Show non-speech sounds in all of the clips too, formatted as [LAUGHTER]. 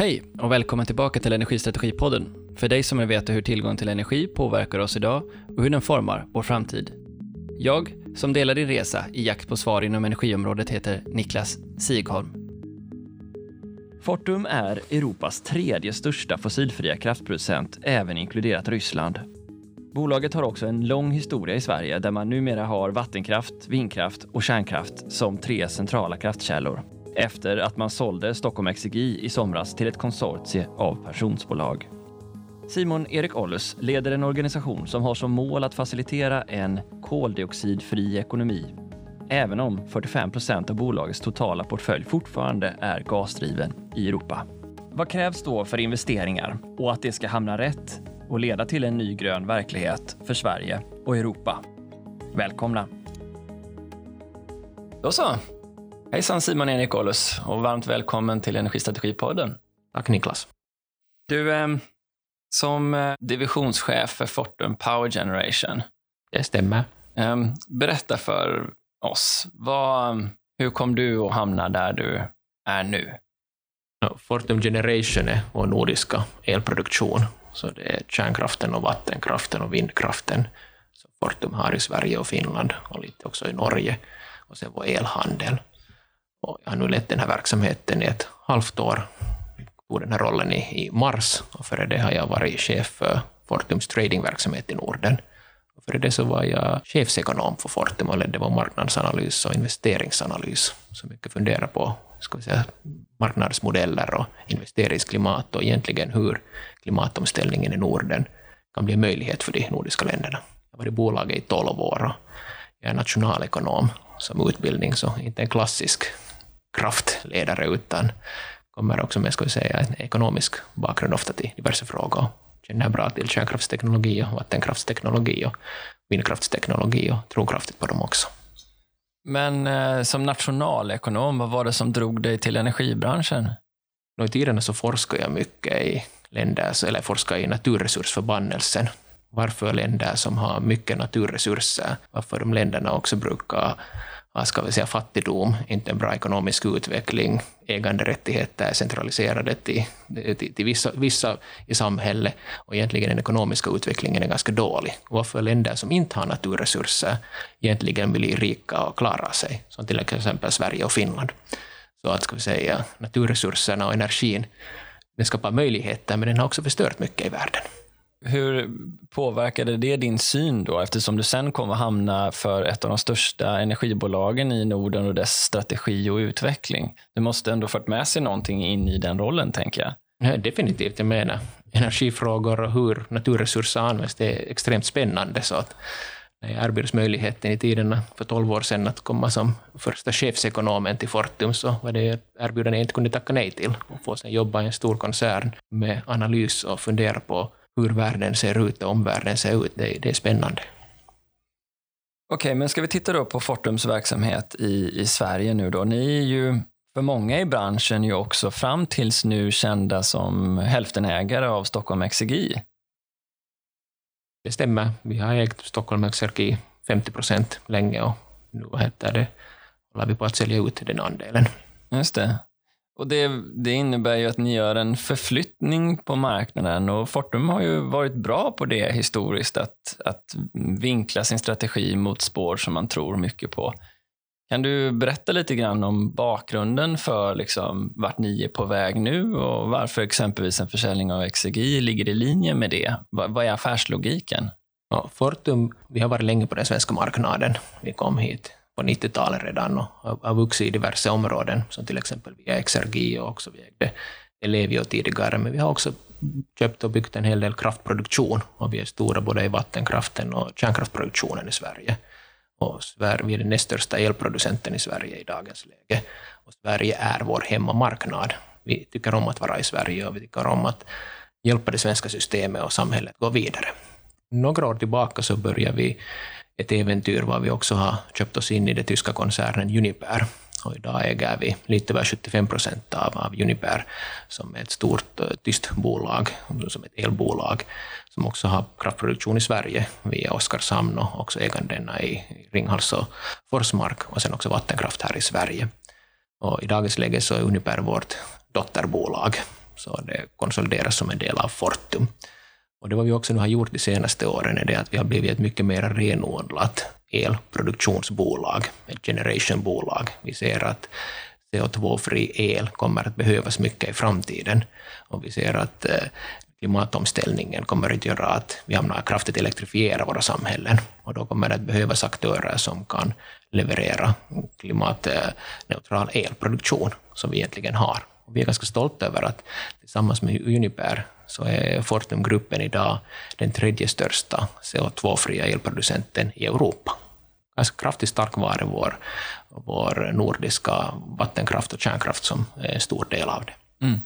Hej och välkommen tillbaka till Energistrategipodden. För dig som vill veta hur tillgång till energi påverkar oss idag och hur den formar vår framtid. Jag, som delar din resa i jakt på svar inom energiområdet, heter Niklas Sigholm. Fortum är Europas tredje största fossilfria kraftproducent, även inkluderat Ryssland. Bolaget har också en lång historia i Sverige där man numera har vattenkraft, vindkraft och kärnkraft som tre centrala kraftkällor efter att man sålde Stockholm Exergi i somras till ett konsortie av pensionsbolag. Simon Erik Ollus leder en organisation som har som mål att facilitera en koldioxidfri ekonomi, även om 45 procent av bolagets totala portfölj fortfarande är gasdriven i Europa. Vad krävs då för investeringar och att det ska hamna rätt och leda till en ny grön verklighet för Sverige och Europa? Välkomna! Då så, Hejsan Simon Erik Ollus och varmt välkommen till Energistrategipodden. Tack Niklas. Du, eh, som eh, divisionschef för Fortum Power Generation. Det stämmer. Eh, berätta för oss, vad, hur kom du att hamna där du är nu? Fortum Generation är vår nordiska elproduktion. Så det är kärnkraften och vattenkraften och vindkraften som Fortum har i Sverige och Finland och lite också i Norge. Och sen vår elhandel. Och jag har nu lett den här verksamheten i ett halvt år. Jag tog den här rollen i, i mars och före det har jag varit chef för Fortums tradingverksamhet i Norden. Och före det så var jag chefsekonom för Fortum och ledde vår marknadsanalys och investeringsanalys. Så mycket fundera på ska vi säga, marknadsmodeller och investeringsklimat och egentligen hur klimatomställningen i Norden kan bli en möjlighet för de nordiska länderna. Jag har varit i bolaget i tolv år och jag är nationalekonom som utbildning, så inte en klassisk kraftledare, utan kommer också med ska vi säga, en ekonomisk bakgrund ofta till diverse frågor. Känner bra till kärnkraftsteknologi och vattenkraftsteknologi och vindkraftsteknologi och tror kraftigt på dem också. Men eh, som nationalekonom, vad var det som drog dig till energibranschen? I tiderna så forskade jag mycket i länder, eller forskade i naturresursförbannelsen. Varför länder som har mycket naturresurser, varför de länderna också brukar ska vi säga, fattigdom, inte en bra ekonomisk utveckling, äganderättigheter är centraliserade till, till, till vissa, vissa i samhället och egentligen den ekonomiska utvecklingen är ganska dålig. varför länder som inte har naturresurser egentligen blir rika och klarar sig, som till exempel Sverige och Finland. Så att ska vi säga, naturresurserna och energin den skapar möjligheter, men den har också förstört mycket i världen. Hur påverkade det din syn då, eftersom du sen kom att hamna för ett av de största energibolagen i Norden och dess strategi och utveckling? Du måste ändå fört med sig någonting in i den rollen, tänker jag. Ja, definitivt. Jag menar, energifrågor och hur naturresurser används, det är extremt spännande. Så att när jag erbjöds möjligheten i tiderna för tolv år sedan att komma som första chefsekonomen till Fortum, så var det ett erbjudande jag inte kunde tacka nej till. Och få sen jobba i en stor koncern med analys och fundera på hur världen ser ut och omvärlden ser ut. Det, det är spännande. Okej, men ska vi titta då på Fortums verksamhet i, i Sverige nu då. Ni är ju för många i branschen ju också fram tills nu kända som hälftenägare av Stockholm Exergi. Det stämmer. Vi har ägt Stockholm Exergi 50 procent länge och nu heter det, håller vi på att sälja ut den andelen. Just det. Och det, det, innebär ju att ni gör en förflyttning på marknaden och Fortum har ju varit bra på det historiskt, att, att vinkla sin strategi mot spår som man tror mycket på. Kan du berätta lite grann om bakgrunden för liksom vart ni är på väg nu och varför exempelvis en försäljning av XEGI ligger i linje med det? Vad, vad är affärslogiken? Ja, Fortum, vi har varit länge på den svenska marknaden. Vi kom hit på 90-talet redan och har vuxit i diverse områden, som till exempel via Exergi och också vi ägde Ellevio tidigare, men vi har också köpt och byggt en hel del kraftproduktion och vi är stora både i vattenkraften och kärnkraftproduktionen i Sverige. Och Sverige, vi är den näst största elproducenten i Sverige i dagens läge. Och Sverige är vår hemmamarknad. Vi tycker om att vara i Sverige och vi tycker om att hjälpa det svenska systemet och samhället att gå vidare. Några år tillbaka så började vi ett äventyr var vi också har köpt oss in i den tyska koncernen Uniper. Och idag äger vi lite över 75 procent av, av Uniper, som är ett stort uh, tyskt bolag, som ett elbolag, som också har kraftproduktion i Sverige via Oskarshamn och också ägandena i Ringhals och Forsmark och sen också vattenkraft här i Sverige. Och I dagens läge så är Uniper vårt dotterbolag så det konsolideras som en del av Fortum. Och det vad vi också nu har gjort de senaste åren är det att vi har blivit ett mycket mer renodlat elproduktionsbolag, ett generationbolag. Vi ser att CO2-fri el kommer att behövas mycket i framtiden. Och vi ser att eh, klimatomställningen kommer att göra att vi hamnar kraftigt elektrifiera våra samhällen. Och då kommer det att behövas aktörer som kan leverera klimatneutral elproduktion, som vi egentligen har. Och vi är ganska stolta över att tillsammans med Uniper så är Fortumgruppen idag den tredje största CO2-fria elproducenten i Europa. Ganska kraftigt tack vare vår, vår nordiska vattenkraft och kärnkraft som är en stor del av det. Mm.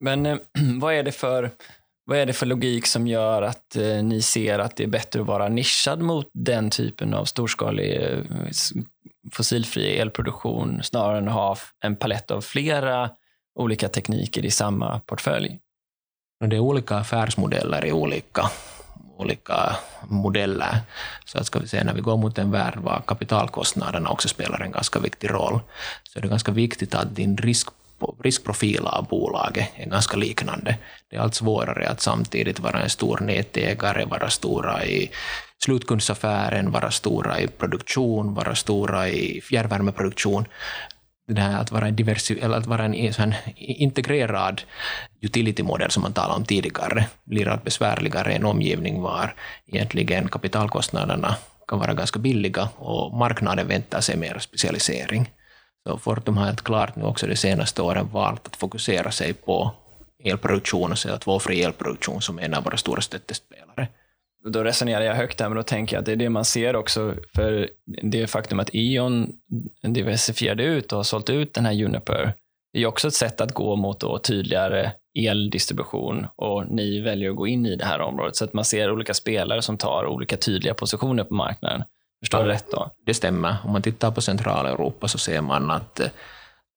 Men eh, [CLEARS THROAT] vad är det för vad är det för logik som gör att eh, ni ser att det är bättre att vara nischad mot den typen av storskalig eh, fossilfri elproduktion snarare än att ha en palett av flera olika tekniker i samma portfölj? Det är olika affärsmodeller i olika, olika modeller. Så att ska vi säga, när vi går mot en värld var kapitalkostnaderna också spelar en ganska viktig roll, så är det ganska viktigt att din risk riskprofil av bolaget är ganska liknande. Det är allt svårare att samtidigt vara en stor nätägare, vara stora i slutkundsaffären, vara stora i produktion, vara stora i fjärrvärmeproduktion. Det här att vara en, diversi, eller att vara en sån integrerad utility-modell som man talade om tidigare blir allt besvärligare i en omgivning var egentligen kapitalkostnaderna kan vara ganska billiga och marknaden väntar sig mer specialisering. Så Fortum har helt klart nu också de senaste åren valt att fokusera sig på elproduktion och CO2-fri elproduktion som en av våra stora stöttespelare. Då resonerar jag högt där, men då tänker jag att det är det man ser också. För det faktum att E.ON diversifierade ut och har sålt ut den här Juniper, det är också ett sätt att gå mot då tydligare eldistribution och ni väljer att gå in i det här området. Så att man ser olika spelare som tar olika tydliga positioner på marknaden. Förstår du rätt då? Det stämmer. Om man tittar på Centraleuropa så ser man att eh,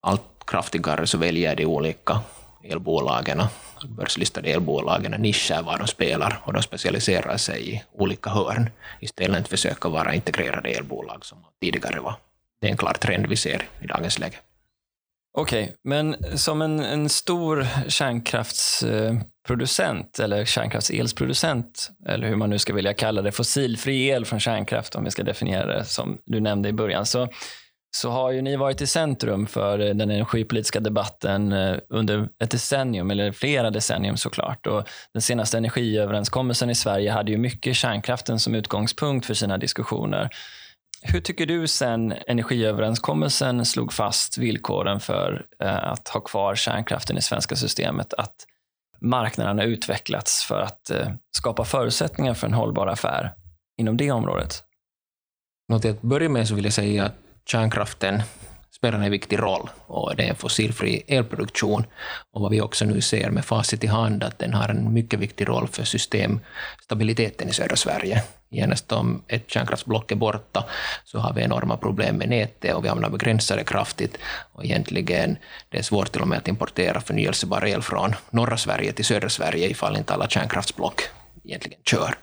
allt kraftigare så väljer de olika elbolagen, börslistade elbolagen, nischer var de spelar och de specialiserar sig i olika hörn istället för att försöka vara integrerade elbolag som tidigare var. Det är en klar trend vi ser i dagens läge. Okej, okay, men som en, en stor kärnkraftsproducent eller kärnkraftselsproducent, eller hur man nu ska vilja kalla det, fossilfri el från kärnkraft om vi ska definiera det som du nämnde i början, så, så har ju ni varit i centrum för eh, den energipolitiska debatten eh, under ett decennium, eller flera decennium såklart. Och den senaste energiöverenskommelsen i Sverige hade ju mycket kärnkraften som utgångspunkt för sina diskussioner. Hur tycker du sen energiöverenskommelsen slog fast villkoren för eh, att ha kvar kärnkraften i svenska systemet, att marknaden har utvecklats för att skapa förutsättningar för en hållbar affär inom det området? Något att börja med så vill jag säga att kärnkraften spelar en viktig roll och det är en fossilfri elproduktion. Och vad vi också nu ser med facit i hand att den har en mycket viktig roll för systemstabiliteten i södra Sverige. Genast om ett kärnkraftsblock är borta så har vi enorma problem med nätet och vi hamnar begränsade kraftigt. Och egentligen det är svårt till och med att importera förnyelsebar el från norra Sverige till södra Sverige ifall inte alla kärnkraftsblock egentligen kör.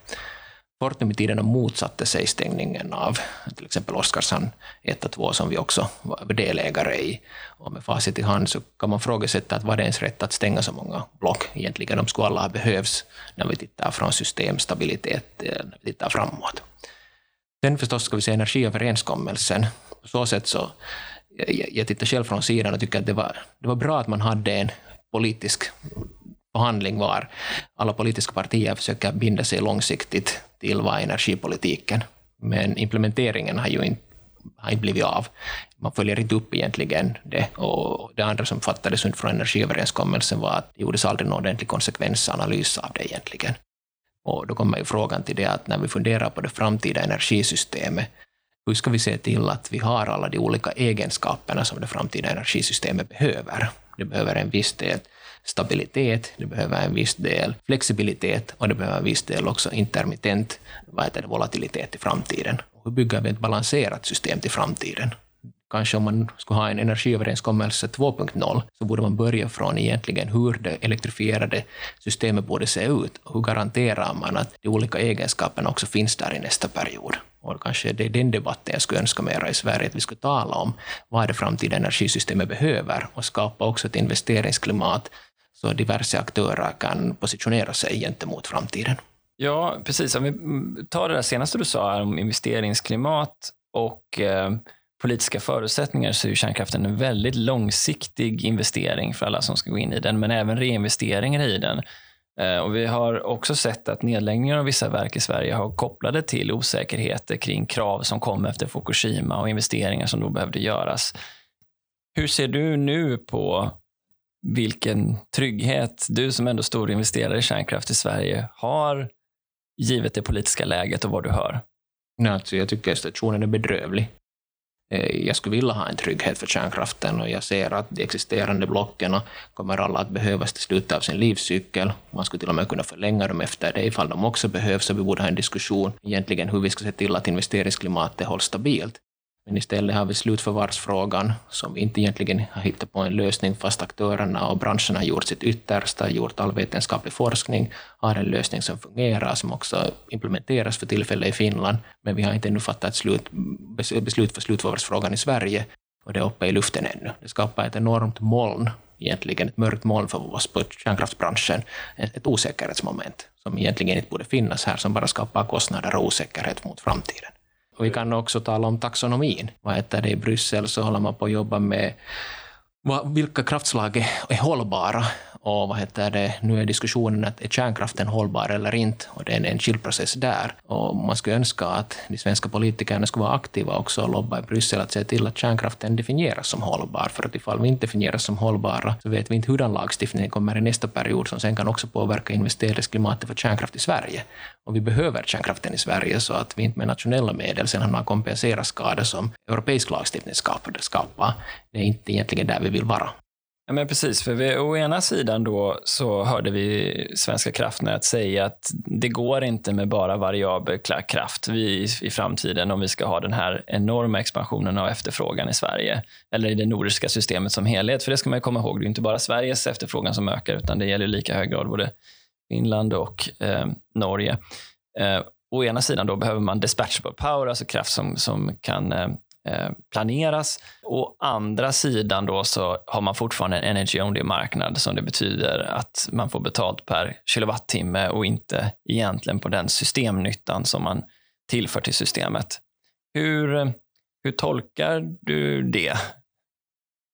Fortum i tiden motsatte sig stängningen av till exempel Oskarshamn 1 och 2 som vi också var delägare i. Och med facit i hand så kan man frågasätta att var det ens rätt att stänga så många block egentligen? De skulle alla ha behövts när vi tittar från systemstabilitet, eh, när vi tittar framåt. Sen förstås ska vi se energiöverenskommelsen. På så sätt så, jag, jag tittar själv från sidan och tycker att det var, det var bra att man hade en politisk förhandling var alla politiska partier försöker binda sig långsiktigt till vad energipolitiken. Men implementeringen har ju inte, har inte blivit av. Man följer inte upp egentligen det. Och det andra som fattades från energiöverenskommelsen var att det gjordes aldrig någon ordentlig konsekvensanalys av det egentligen. Och då kommer ju frågan till det att när vi funderar på det framtida energisystemet, hur ska vi se till att vi har alla de olika egenskaperna som det framtida energisystemet behöver? Det behöver en viss del stabilitet, det behöver en viss del flexibilitet och det behöver en viss del också intermittent vad heter det, volatilitet i framtiden. Hur bygger vi ett balanserat system till framtiden? Kanske om man skulle ha en energiöverenskommelse 2.0 så borde man börja från egentligen hur det elektrifierade systemet borde se ut. och Hur garanterar man att de olika egenskaperna också finns där i nästa period? Och kanske det är den debatten jag skulle önska mera i Sverige, att vi skulle tala om vad det framtida energisystemet behöver och skapa också ett investeringsklimat så diverse aktörer kan positionera sig gentemot framtiden. Ja, precis. Om vi tar det där senaste du sa om investeringsklimat och eh, politiska förutsättningar så är kärnkraften en väldigt långsiktig investering för alla som ska gå in i den, men även reinvesteringar i den. Eh, och vi har också sett att nedläggningar av vissa verk i Sverige har kopplade till osäkerheter kring krav som kom efter Fukushima och investeringar som då behövde göras. Hur ser du nu på vilken trygghet du som ändå stor investerare i kärnkraft i Sverige har givet det politiska läget och vad du hör? alltså jag tycker att situationen är bedrövlig. Eh, jag skulle vilja ha en trygghet för kärnkraften och jag ser att de existerande blocken kommer alla att behövas till slutet av sin livscykel. Man skulle till och med kunna förlänga dem efter det ifall de också behövs, så vi borde ha en diskussion egentligen hur vi ska se till att investeringsklimatet hålls stabilt. Men istället har vi slutförvarsfrågan som vi inte egentligen har hittat på en lösning fast aktörerna och branschen har gjort sitt yttersta, gjort all vetenskaplig forskning, har en lösning som fungerar, som också implementeras för tillfället i Finland. Men vi har inte ännu fattat ett slut, beslut för slutförvarsfrågan i Sverige och det är uppe i luften ännu. Det skapar ett enormt moln, egentligen ett mörkt moln för oss på kärnkraftsbranschen, ett osäkerhetsmoment som egentligen inte borde finnas här, som bara skapar kostnader och osäkerhet mot framtiden. Vi kan också tala om taxonomin. Vad heter det, I Bryssel så håller man på att jobba med vilka kraftslag är hållbara och vad heter det, nu är diskussionen att är kärnkraften hållbar eller inte och det är en enskild process där. Och man skulle önska att de svenska politikerna skulle vara aktiva också och lobba i Bryssel att se till att kärnkraften definieras som hållbar. För att ifall vi inte definieras som hållbara så vet vi inte hur den lagstiftningen kommer i nästa period som sen kan också påverka investeringsklimatet för kärnkraft i Sverige. Och vi behöver kärnkraften i Sverige så att vi inte med nationella medel sen har kompensera skador som europeisk lagstiftning skapar. Det är inte egentligen där vi vill vara. Ja, men precis, för vi, å ena sidan då så hörde vi Svenska kraftnät säga att det går inte med bara variabel kraft vi, i framtiden om vi ska ha den här enorma expansionen av efterfrågan i Sverige eller i det nordiska systemet som helhet. För det ska man komma ihåg, det är inte bara Sveriges efterfrågan som ökar utan det gäller i lika hög grad både Finland och eh, Norge. Eh, å ena sidan då behöver man dispatchable power, alltså kraft som, som kan eh, Eh, Eh, planeras. Å andra sidan då så har man fortfarande en energy only-marknad som det betyder att man får betalt per kilowattimme och inte egentligen på den systemnyttan som man tillför till systemet. Hur, eh, hur tolkar du det?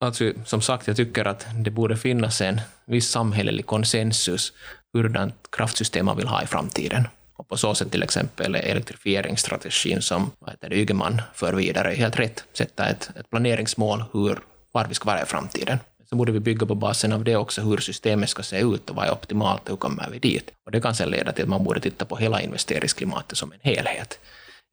Alltså, som sagt, jag tycker att det borde finnas en viss samhällelig konsensus hurdant kraftsystem man vill ha i framtiden. Och på så sätt till exempel är elektrifieringsstrategin som vad heter det, Ygeman för vidare helt rätt. Sätta ett, ett planeringsmål hur, var vi ska vara i framtiden. Så borde vi bygga på basen av det också hur systemet ska se ut och vad är optimalt och hur kommer vi dit. Och det kan sen leda till att man borde titta på hela investeringsklimatet som en helhet.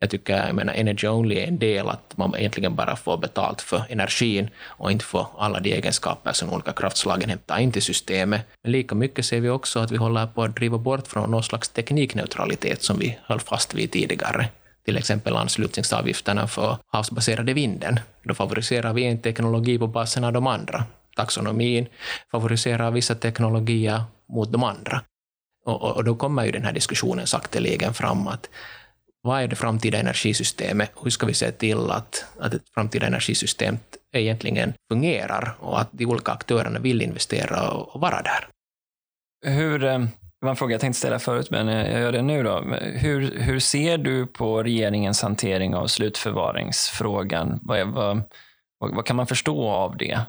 Jag tycker, jag menar, energy only är en del att man egentligen bara får betalt för energin och inte för alla de egenskaper som olika kraftslagen hämtar in till systemet. Men lika mycket ser vi också att vi håller på att driva bort från någon slags teknikneutralitet som vi höll fast vid tidigare. Till exempel anslutningsavgifterna för havsbaserade vinden. Då favoriserar vi en teknologi på basen av de andra. Taxonomin favoriserar vissa teknologier mot de andra. Och, och, och då kommer ju den här diskussionen sakteligen fram att vad är det framtida energisystemet? Hur ska vi se till att, att ett framtida energisystem egentligen fungerar och att de olika aktörerna vill investera och, och vara där? Hur, eh, det var en fråga jag tänkte ställa förut, men eh, jag gör det nu. Då. Hur, hur ser du på regeringens hantering av slutförvaringsfrågan? Vad, vad, vad kan man förstå av det?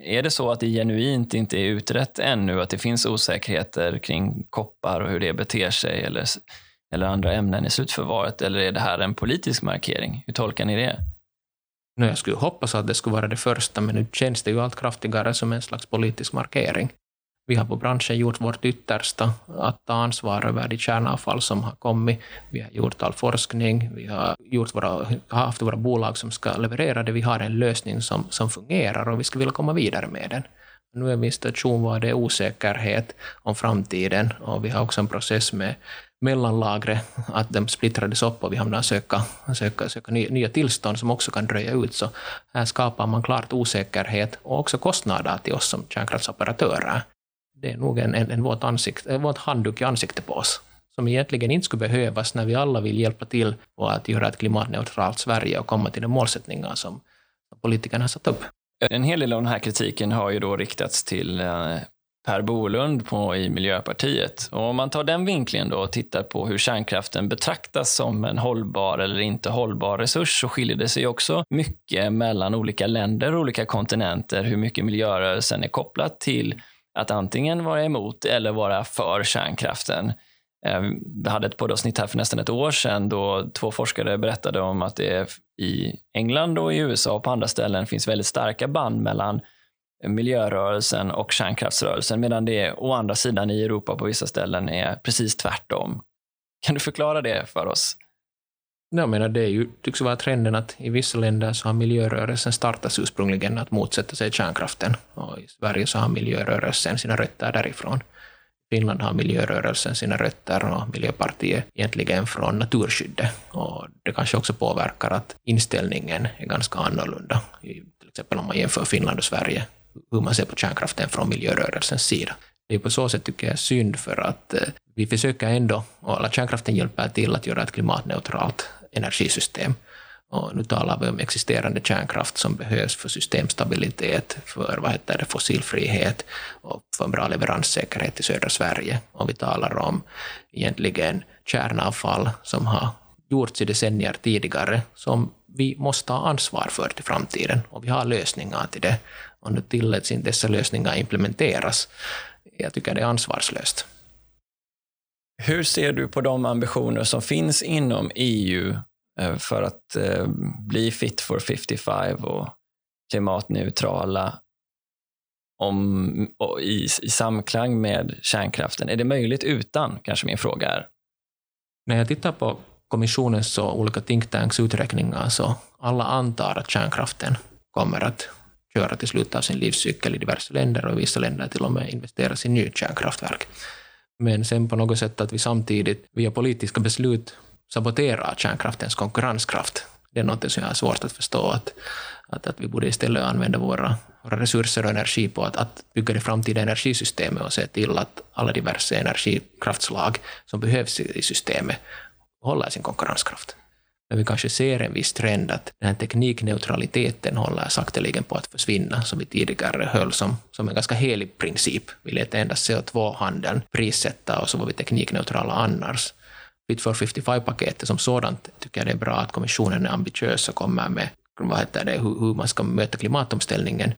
Är det så att det genuint inte är utrett ännu, att det finns osäkerheter kring koppar och hur det beter sig? Eller eller andra ämnen i slutförvaret? Eller är det här en politisk markering? Hur tolkar ni det? jag skulle hoppas att det skulle vara det första, men nu känns det ju allt kraftigare som en slags politisk markering. Vi har på branschen gjort vårt yttersta att ta ansvar över de kärnavfall som har kommit. Vi har gjort all forskning, vi har gjort våra, haft våra bolag som ska leverera det. Vi har en lösning som, som fungerar och vi skulle vilja komma vidare med den. Nu är vi i en situation var det är osäkerhet om framtiden och vi har också en process med mellanlagret, att de splittrades upp och vi hamnade söka, söka, söka nya, nya tillstånd som också kan dröja ut. Så här skapar man klart osäkerhet och också kostnader till oss som kärnkraftsoperatörer. Det är nog en, en, en våt, ansikt, våt handduk i ansiktet på oss som egentligen inte skulle behövas när vi alla vill hjälpa till och att göra ett klimatneutralt Sverige och komma till de målsättningar som politikerna har satt upp. En hel del av den här kritiken har ju då riktats till eh, Per Bolund på, i Miljöpartiet. Och om man tar den vinklingen då och tittar på hur kärnkraften betraktas som en hållbar eller inte hållbar resurs så skiljer det sig också mycket mellan olika länder och olika kontinenter hur mycket miljörörelsen är kopplat till att antingen vara emot eller vara för kärnkraften. Eh, vi hade ett poddavsnitt här för nästan ett år sedan då två forskare berättade om att det i England och i USA och på andra ställen finns väldigt starka band mellan miljörörelsen och kärnkraftsrörelsen medan det å andra sidan i Europa på vissa ställen är precis tvärtom. Kan du förklara det för oss? Jag menar, det är ju, tycks vara trenden att i vissa länder så har miljörörelsen startats ursprungligen att motsätta sig kärnkraften. Och I Sverige så har miljörörelsen sina rötter därifrån. I Finland har miljörörelsen sina rötter och Miljöpartiet egentligen från naturskyddet. Och det kanske också påverkar att inställningen är ganska annorlunda, till exempel om man jämför Finland och Sverige hur man ser på kärnkraften från miljörörelsens sida. Det är på så sätt tycker jag synd för att eh, vi försöker ändå, och alla kärnkraften hjälper till att göra ett klimatneutralt energisystem. Och nu talar vi om existerande kärnkraft som behövs för systemstabilitet, för vad heter det, fossilfrihet och för en bra leveranssäkerhet i södra Sverige. Och vi talar om egentligen kärnavfall som har gjorts i decennier tidigare, som vi måste ha ansvar för till framtiden. Och vi har lösningar till det och nu tilläts inte dessa lösningar implementeras. Jag tycker det är ansvarslöst. Hur ser du på de ambitioner som finns inom EU eh, för att eh, bli fit for 55 och klimatneutrala om, i, i samklang med kärnkraften? Är det möjligt utan, kanske min fråga är? När jag tittar på kommissionens och olika think tanks uträkningar så alla antar att kärnkraften kommer att köra till slutet av sin livscykel i diverse länder och i vissa länder till och med investeras i ny kärnkraftverk. Men sen på något sätt att vi samtidigt via politiska beslut saboterar kärnkraftens konkurrenskraft. Det är något som jag har svårt att förstå, att, att, att vi borde istället använda våra, våra resurser och energi på att, att bygga det framtida energisystemet och se till att alla diverse energikraftslag som behövs i systemet håller sin konkurrenskraft. Men vi kanske ser en viss trend att den här teknikneutraliteten håller sakteligen på att försvinna, som vi tidigare höll som, som en ganska helig princip. Vi lät endast CO2-handeln prissätta och så var vi teknikneutrala annars. Fit for 55-paketet som sådant tycker jag det är bra att kommissionen är ambitiös och kommer med vad heter det, hur, hur man ska möta klimatomställningen.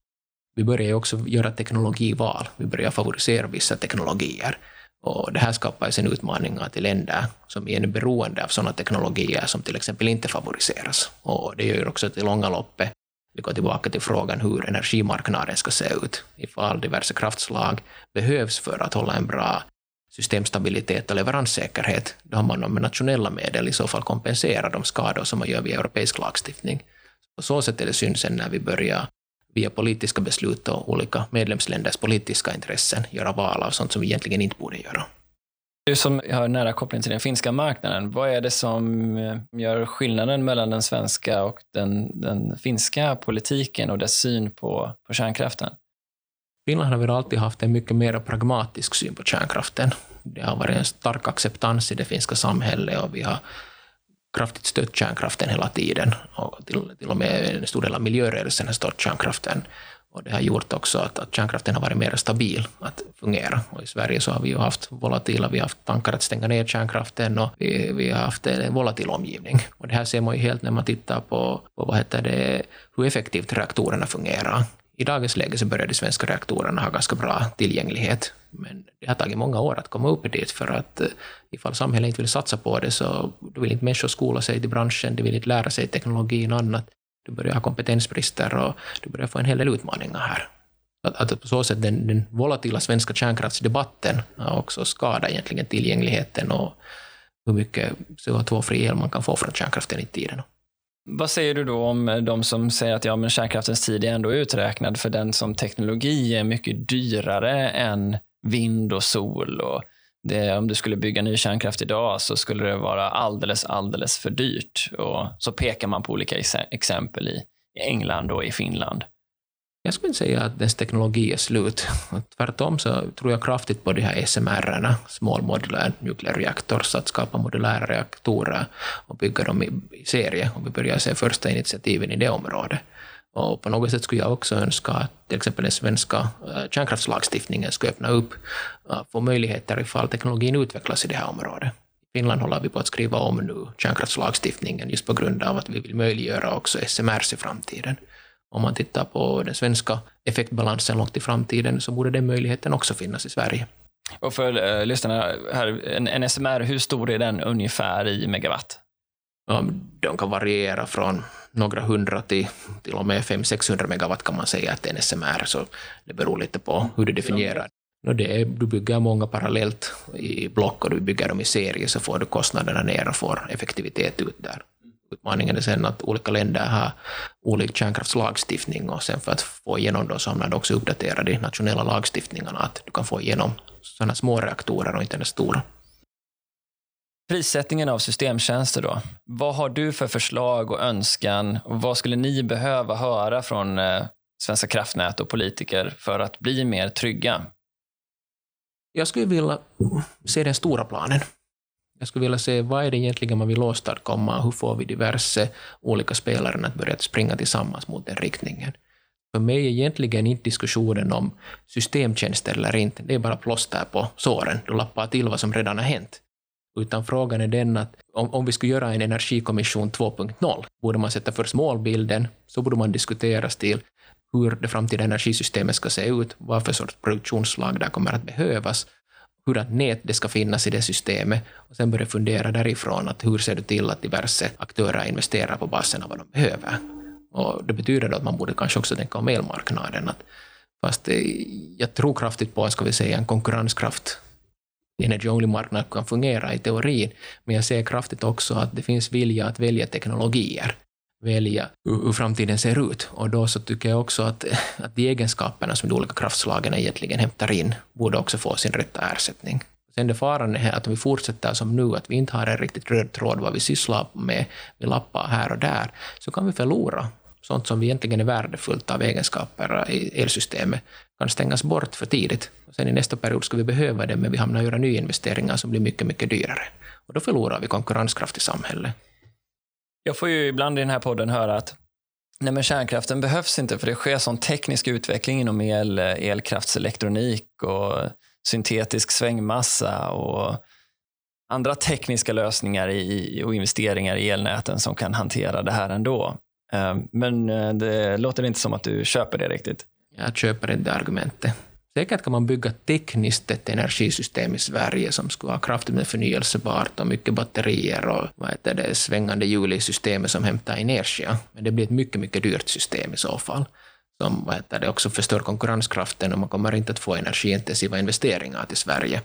Vi börjar ju också göra teknologival. Vi börjar favorisera vissa teknologier. Och det här skapar ju sen utmaningar till länder som är beroende av sådana teknologier som till exempel inte favoriseras. Och det gör också till långa loppet, vi går tillbaka till frågan hur energimarknaden ska se ut, ifall diverse kraftslag behövs för att hålla en bra systemstabilitet och leveranssäkerhet, då har man med nationella medel i så fall kompenserat de skador som man gör via europeisk lagstiftning. På så sätt är det synd sen när vi börjar via politiska beslut och olika medlemsländers politiska intressen göra val av sånt som vi egentligen inte borde göra. Du som har nära koppling till den finska marknaden, vad är det som eh, gör skillnaden mellan den svenska och den, den finska politiken och dess syn på, på kärnkraften? Finland har väl alltid haft en mycket mer pragmatisk syn på kärnkraften. Det har varit en stark acceptans i det finska samhället och vi har kraftigt stött kärnkraften hela tiden. Och till, till och med en stor del av miljörörelsen har stött kärnkraften. Och det har gjort också att, att kärnkraften har varit mer stabil att fungera. Och I Sverige så har vi ju haft volatila, vi har haft tankar att stänga ner kärnkraften och vi, vi har haft en volatil omgivning. Och det här ser man ju helt när man tittar på, på vad heter det, hur effektivt reaktorerna fungerar. I dagens läge så börjar de svenska reaktorerna ha ganska bra tillgänglighet, men det har tagit många år att komma upp dit, för att eh, ifall samhället inte vill satsa på det så då vill inte människor skola sig till branschen, de vill inte lära sig teknologin och annat. Du börjar ha kompetensbrister och du börjar få en hel del utmaningar här. Att, att på så sätt den, den volatila svenska kärnkraftsdebatten har också skadat egentligen tillgängligheten och hur mycket CO2-fri el man kan få från kärnkraften i tiden. Vad säger du då om de som säger att ja, men kärnkraftens tid är ändå uträknad för den som teknologi är mycket dyrare än vind och sol? Och det, om du skulle bygga ny kärnkraft idag så skulle det vara alldeles, alldeles för dyrt. Och så pekar man på olika exempel i, England och i Finland. Jag skulle inte säga att dess teknologi är slut. [LAUGHS] Tvärtom så tror jag kraftigt på de här SMR-erna, Small Modular Nuclear Reactors, att skapa modulära reaktorer och bygga dem i, serie. Och vi börjar se första initiativen i det området. Och på något sätt skulle jag också önska att till exempel den svenska eh, kärnkraftslagstiftningen skulle öppna upp uh, få möjligheter ifall teknologin utvecklas i det här området. I Finland håller vi på att skriva om nu kärnkraftslagstiftningen just på grund av att vi vill möjliggöra också SMRs i framtiden. Om man tittar på den svenska effektbalansen långt i framtiden så borde den möjligheten också finnas i Sverige. Och för uh, lyssnarna här, en, en SMR, hur stor är den ungefär i megawatt? de kan variera från några hundra till till och med 500-600 megawatt kan man säga att en SMR, så det beror lite på hur du definierar. No, det är, du bygger många parallellt i block och du bygger dem i serie så får du kostnaderna ner och får effektivitet ut där. Utmaningen är sen att olika länder har olika kärnkraftslagstiftning och sen för att få igenom dem så hamnar du också uppdaterade i nationella lagstiftningarna att du kan få igenom sådana små reaktorer och inte den stora. Prissättningen av systemtjänster då. Vad har du för förslag och önskan? Och vad skulle ni behöva höra från eh, Svenska kraftnät och politiker för att bli mer trygga? Jag skulle vilja se den stora planen. Jag skulle vilja se vad är det egentligen man vill åstadkomma, hur får vi diverse olika spelare att börja springa tillsammans mot den riktningen. För mig är egentligen inte diskussionen om systemtjänster eller inte, det är bara plåster på såren. Du lappar till vad som redan har hänt. Utan frågan är den att om, om vi skulle göra en energikommission 2.0, borde man sätta först målbilden, så borde man diskutera till hur det framtida energisystemet ska se ut, vad för sorts produktionsslag där kommer att behövas, hurdant nät det ska finnas i det systemet och sen börja fundera därifrån att hur ser du till att diverse aktörer investerar på basen av vad de behöver. Och det betyder då att man borde kanske också tänka om elmarknaden. Att fast eh, jag tror kraftigt på, ska vi säga, en konkurrenskraft energy only-marknad kan fungera i teorin, men jag ser kraftigt också att det finns vilja att välja teknologier, välja hur framtiden ser ut. Och då så tycker jag också att, [LAUGHS] att de egenskaperna som de olika kraftslagen egentligen hämtar in borde också få sin rätta ersättning. Sen det faran är att om vi fortsätter som nu, att vi inte har en riktigt röd tråd vad vi sysslar med, vi lappar här och där, så kan vi förlora sånt som egentligen är värdefullt av egenskaper i elsystemet kan stängas bort för tidigt. Och sen i nästa period ska vi behöva det, men vi hamnar att göra nyinvesteringar som blir mycket, mycket dyrare. Och då förlorar vi konkurrenskraft i samhället. Jag får ju ibland i den här podden höra att nej men kärnkraften behövs inte för det sker sån teknisk utveckling inom el, elkraftselektronik och syntetisk svängmassa och andra tekniska lösningar i, och investeringar i elnäten som kan hantera det här ändå. Eh, men eh, det låter inte som att du köper det riktigt. Jag köper inte argumentet. Säkert kan man bygga tekniskt ett energisystem i Sverige som skulle ha kraftigt med förnyelsebart och mycket batterier och vad heter det, svängande hjul i systemet som hämtar energia. Men det blir ett mycket, mycket dyrt system i så fall som vad heter det, också förstör konkurrenskraften och man kommer inte att få energiintensiva investeringar till Sverige.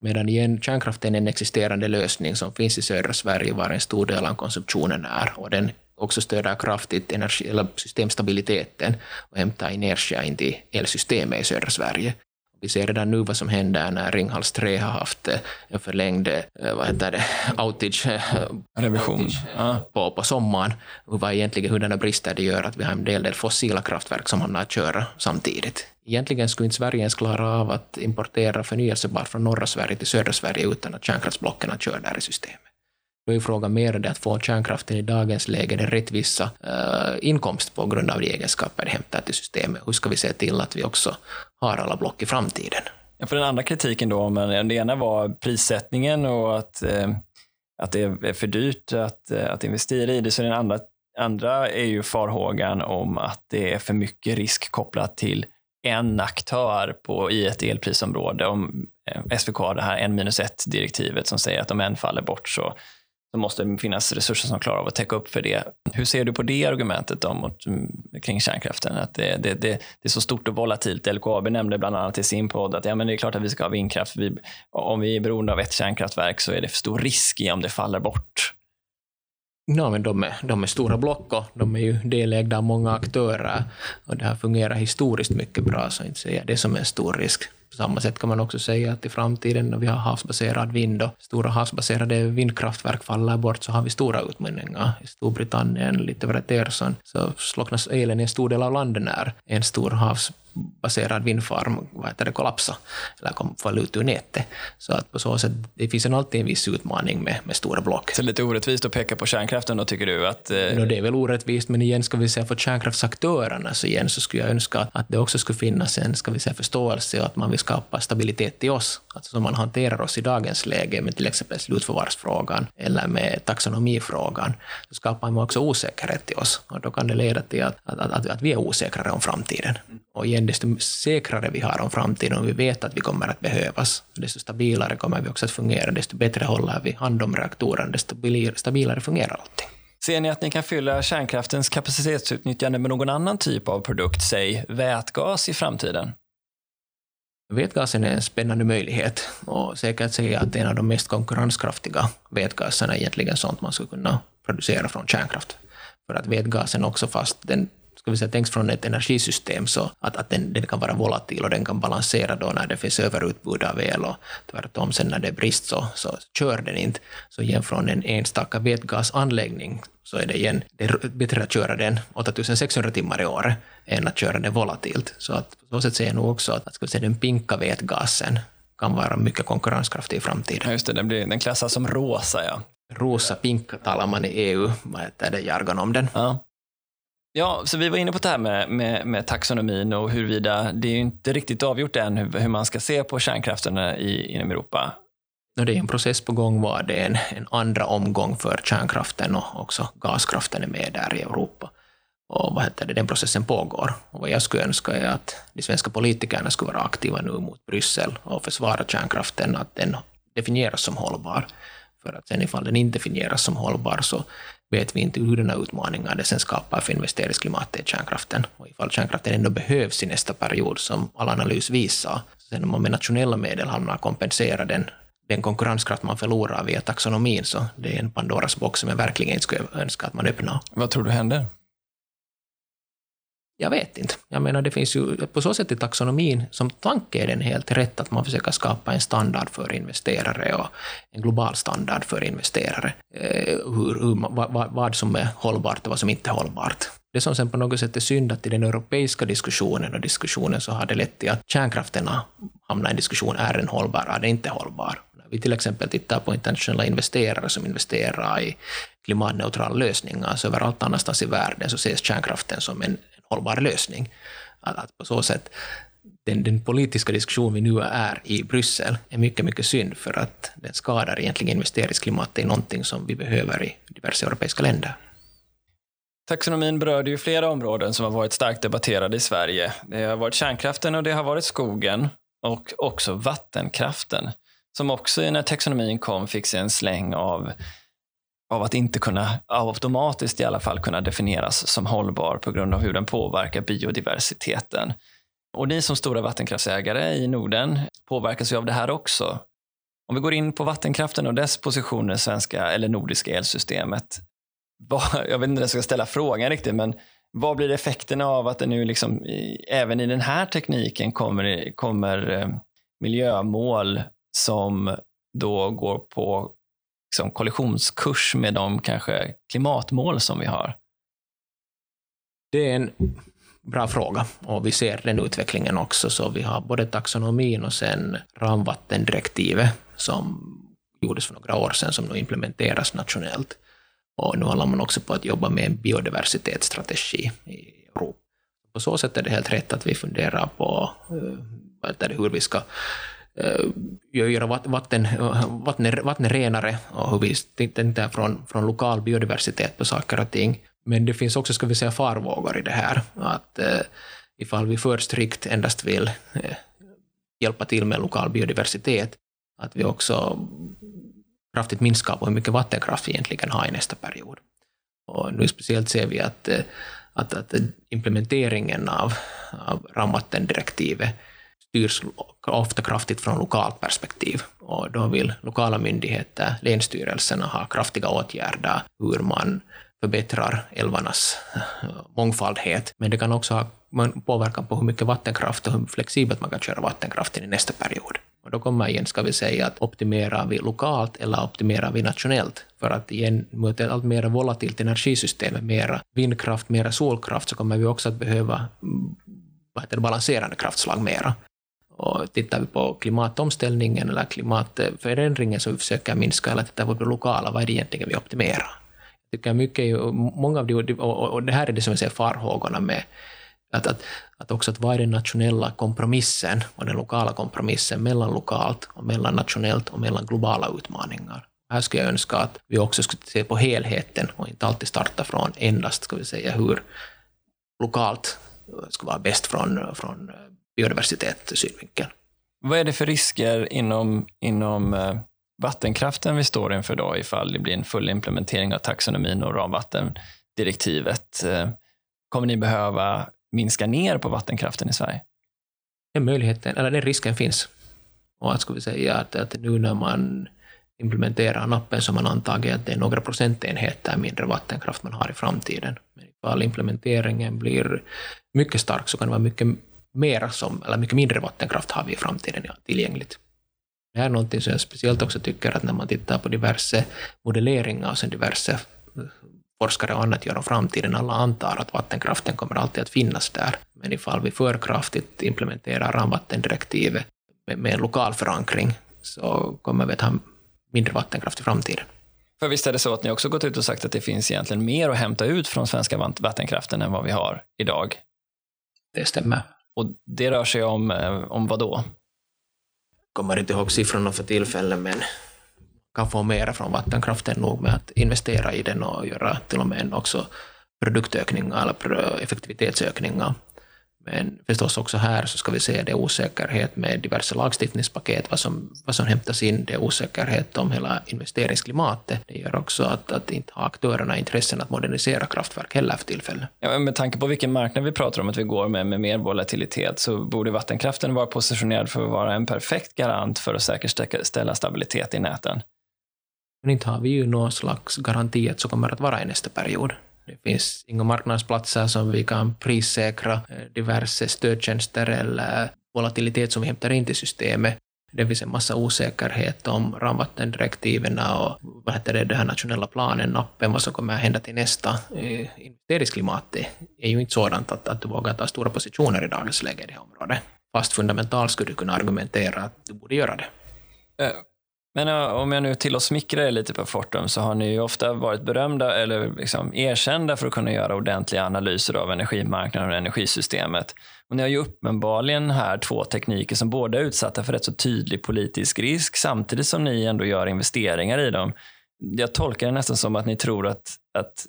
Medan igen, kärnkraften är en existerande lösning som finns i södra Sverige var en stor del av konsumtionen är och den också stöder kraftigt energi, eller systemstabiliteten och hämtar energi in till elsystemet i södra Sverige. Vi ser redan nu vad som händer när Ringhals 3 har haft eh, en förlängd eh, vad heter det, [LAUGHS] outage, eh, Revision. Outage på, på sommaren. Och vad egentligen hurdana brister det gör att vi har en del, del fossila kraftverk som hamnar att köra samtidigt. Egentligen skulle inte Sverige ens klara av att importera förnyelsebart från norra Sverige till södra Sverige utan att kärnkraftsblocken kör där i systemet. Då är frågan mer det att få kärnkraften i dagens läge den rättvisa uh, inkomst på grund av de egenskaper det hämtar till systemet. Hur ska vi se till att vi också har alla block i framtiden? Ja, för den andra kritiken då, men det ena var prissättningen och att, eh, att det är för dyrt att, eh, att investera i det. Så den andra, andra är ju farhågan om att det är för mycket risk kopplat till en aktör på, i ett elprisområde. Om eh, SVK har det här en minus ett direktivet som säger att om en faller bort så så måste det finnas resurser som klarar av att täcka upp för det. Hur ser du på det argumentet då mot, mm, kring kärnkraften? Att det, det, det, det, är så stort och volatilt. LKAB nämnde bland annat i sin podd att ja, men det är klart att vi ska ha vindkraft. Vi, om vi är beroende av ett kärnkraftverk så är det för stor risk i om det faller bort. Ja, men de är, de är stora block och de är ju delägda av många aktörer. Och det har fungerat historiskt mycket bra, så inte säger det som en stor risk. På samma sätt kan man också säga att i framtiden när vi har havsbaserad vind och stora havsbaserade vindkraftverk faller bort så har vi stora utmaningar. I Storbritannien, lite över ett år sedan, så slocknas elen i en stor del av landet när en stor havs havsbaserad vindfarm vad heter det, kollapsa eller kom, fall ut ur nätet. Så att på så sätt, det finns alltid en viss utmaning med, med stora block. Så lite orättvist att peka på kärnkraften då, tycker du? Att, eh... no, det är väl orättvist, men igen ska vi säga för kärnkraftsaktörerna så igen så skulle jag önska att det också skulle finnas en ska vi säga, förståelse och att man vill skapa stabilitet i oss. Alltså som man hanterar oss i dagens läge med till exempel slutförvarsfrågan eller med taxonomifrågan, så skapar man också osäkerhet i oss. Och då kan det leda till att, att, att, att vi är osäkrare om framtiden. Och igen, desto säkrare vi har om framtiden och vi vet att vi kommer att behövas, desto stabilare kommer vi också att fungera, desto bättre håller vi hand om reaktorerna, desto stabilare fungerar allting. Ser ni att ni kan fylla kärnkraftens kapacitetsutnyttjande med någon annan typ av produkt, säg vätgas i framtiden? Vätgasen är en spännande möjlighet och säkert säga att en av de mest konkurrenskraftiga vätgaserna är egentligen sånt man skulle kunna producera från kärnkraft. För att vätgasen också, fast den ska vi säga, tänks från ett energisystem så att, att den, den, kan vara volatil och den kan balansera då när det finns överutbud av el och tvärtom sen när det är brist så, så kör den inte. Så igen från en enstaka vätgasanläggning så är det igen det är bättre att köra den 8600 timmar i år än att köra den volatilt. Så att på så sätt ser jag nog också att, att ska vi säga, den pinka vätgasen kan vara mycket konkurrenskraftig i framtiden. Ja, just det, den, blir, den klassas som rosa, ja. Rosa pink talar man i EU, vad heter det, jargon om den. Ja. Ja, så vi var inne på det här med, med, med taxonomin och huruvida det är inte riktigt avgjort än hur, hur man ska se på kärnkraften i, inom Europa. Det är en process på gång var det en, en andra omgång för kärnkraften och också gaskraften är med där i Europa. Och vad heter det, den processen pågår. Och vad jag skulle önska är att de svenska politikerna skulle vara aktiva nu mot Bryssel och försvara kärnkraften, att den definieras som hållbar. För att sen ifall den inte definieras som hållbar så vet vi inte hur den här utmaningar det sen skapar för investeringsklimatet i kärnkraften. Och ifall kärnkraften ändå behövs i nästa period, som all analys visar, sen om man med nationella medel hamnar kompensera den, den konkurrenskraft man förlorar via taxonomin, så det är en Pandoras box som jag verkligen inte skulle önska att man öppnar. Vad tror du händer? Jag vet inte. Jag menar, det finns ju på så sätt i taxonomin, som tanke är den helt rätt, att man försöker skapa en standard för investerare och en global standard för investerare. Eh, hur, hur, vad, vad som är hållbart och vad som inte är hållbart. Det som sen på något sätt är synd att i den europeiska diskussionen och diskussionen så har det lett till att kärnkraften hamnar i en diskussion, är den hållbar, är den inte hållbar? Vi till exempel tittar på internationella investerare som investerar i klimatneutrala lösningar, så överallt annanstans i världen så ses kärnkraften som en hållbar lösning. Att, att på så sätt, den, den, politiska diskussion vi nu är i Bryssel är mycket, mycket synd för att den skadar egentligen investeringsklimatet i någonting som vi behöver i diverse europeiska länder. Taxonomin berörde ju flera områden som har varit starkt debatterade i Sverige. Det har varit kärnkraften och det har varit skogen och också vattenkraften som också när taxonomin kom fick sig en släng av av att inte kunna, automatiskt i alla fall, kunna definieras som hållbar på grund av hur den påverkar biodiversiteten. Och ni som stora vattenkraftsägare i Norden påverkas ju av det här också. Om vi går in på vattenkraften och dess position i det svenska eller nordiska elsystemet. [LAUGHS] Jag vet inte om jag ska ställa frågan riktigt, men vad blir effekterna av att det nu liksom, även i den här tekniken kommer, kommer eh, miljömål som då går på liksom, kollisionskurs med de kanske klimatmål som vi har? Det är en bra fråga och vi ser den utvecklingen också. Så vi har både taxonomin och sen ramvattendirektivet som gjordes för några år sedan som nu implementeras nationellt. Och nu håller man också på att jobba med en biodiversitetsstrategi i Europa. På så sätt är det helt rätt att vi funderar på eh, hur vi ska Eh, göra vatten, vatten, vatten renare och hur vi tittar från, från lokal biodiversitet på saker och ting. Men det finns också, ska vi säga, farvågor i det här. Att eh, ifall vi för strikt endast vill eh, hjälpa till med lokal biodiversitet, att vi också kraftigt minskar på hur mycket vattenkraft vi egentligen har i nästa period. Och nu speciellt ser vi att, eh, att, att implementeringen av, av ramvattendirektivet styrs ofta kraftigt från lokalt perspektiv. Och då vill lokala myndigheter, länsstyrelserna, ha kraftiga åtgärder hur man förbättrar älvarnas eh, mångfaldhet. Men det kan också ha påverkan på hur mycket vattenkraft och hur flexibelt man kan köra vattenkraften i nästa period. Och då kommer igen, ska vi säga, att optimerar vi lokalt eller optimerar vi nationellt? För att igen, mot ett allt mer volatilt energisystem, mera vindkraft, mera solkraft, så kommer vi också att behöva mm, vad heter det, balanserande kraftslag mera. Och tittar vi på klimatomställningen eller klimatförändringen som vi försöker minska, eller tittar vi på det lokala, vad är det egentligen vi optimerar? Jag tycker mycket, många av de, och det här är det som jag ser farhågorna med att, att, att också att vad är den nationella kompromissen och den lokala kompromissen mellan lokalt och mellan nationellt och mellan globala utmaningar. Här skulle jag önska att vi också skulle se på helheten och inte alltid starta från endast, ska vi säga, hur lokalt skulle vara bäst från, från biodiversitetssynvinkel. Vad är det för risker inom, inom eh, vattenkraften vi står inför då ifall det blir en full implementering av taxonomin och ramvattendirektivet? Eh, kommer ni behöva minska ner på vattenkraften i Sverige? Den möjligheten, eller den risken finns. Och att ska vi säga att, att nu när man implementerar nappen så man antagit att det är några procentenheter mindre vattenkraft man har i framtiden. Men ifall implementeringen blir mycket stark så kan det vara mycket mer som, eller mycket mindre vattenkraft har vi i framtiden ja, tillgängligt. Det här är någonting som jag speciellt också tycker att när man tittar på diverse modelleringar och sen diverse forskare och annat gör om framtiden. Alla antar att vattenkraften kommer alltid att finnas där. Men ifall vi för kraftigt implementerar ramvattendirektivet med, med en lokal förankring så kommer vi att ha mindre vattenkraft i framtiden. För visst är det så att ni också gått ut och sagt att det finns egentligen mer att hämta ut från svenska vattenkraften än vad vi har idag? Det stämmer. Och det rör sig om, eh, om vad då? Jag kommer inte ihåg siffrorna för tillfället, men kan få mera från vattenkraften nog med att investera i den och göra till och med också produktökningar eller effektivitetsökningar. Men förstås också här så ska vi se det osäkerhet med diverse lagstiftningspaket, vad som, vad som hämtas in, det är osäkerhet om hela investeringsklimatet. Det gör också att, att inte ha aktörerna intressen att modernisera kraftverk heller för tillfället. Ja, med tanke på vilken marknad vi pratar om att vi går med, med mer volatilitet, så borde vattenkraften vara positionerad för att vara en perfekt garant för att säkerställa stabilitet i näten. Men inte har vi ju någon slags garanti att så kommer att vara i nästa period. Det finns inga marknadsplatser som vi kan prissäkra eh, diverse stödtjänster eller volatilitet som vi hämtar in till systemet. Det finns en massa osäkerhet om ramvattendirektiven och vad heter det, den här nationella planen, nappen, vad som kommer att hända till nästa. Eh, investeringsklimatet är ju inte sådant att, att du vågar ta stora positioner i dagens läge i det här området. Fast fundamentalt skulle du kunna argumentera att du borde göra det. Eh, men eh, om jag nu tillåts smickra er lite på Fortum så har ni ju ofta varit berömda eller liksom erkända för att kunna göra ordentliga analyser av energimarknaden och energisystemet. Och ni har ju uppenbarligen här två tekniker som båda är utsatta för rätt så tydlig politisk risk samtidigt som ni ändå gör investeringar i dem. Jag tolkar det nästan som att ni tror att, att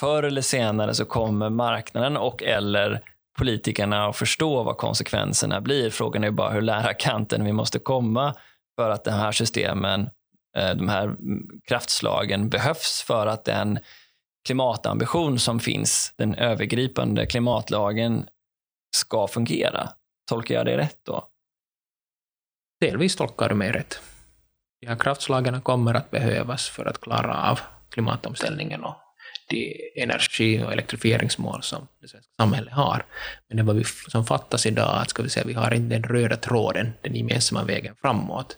förr eller senare så kommer marknaden och eller politikerna att förstå vad konsekvenserna blir. Frågan är bara hur nära kanten vi måste komma för att de här systemen, eh, de här kraftslagen behövs för att den klimatambition som finns, den övergripande klimatlagen, ska fungera. Tolkar jag det rätt då? Delvis tolkar du mig rätt. De här kraftslagen kommer att behövas för att klara av klimatomställningen och de energi och elektrifieringsmål som det svenska samhället har. Men det vad vi, som fattas idag, att ska vi säga, vi har inte den röda tråden, den gemensamma vägen framåt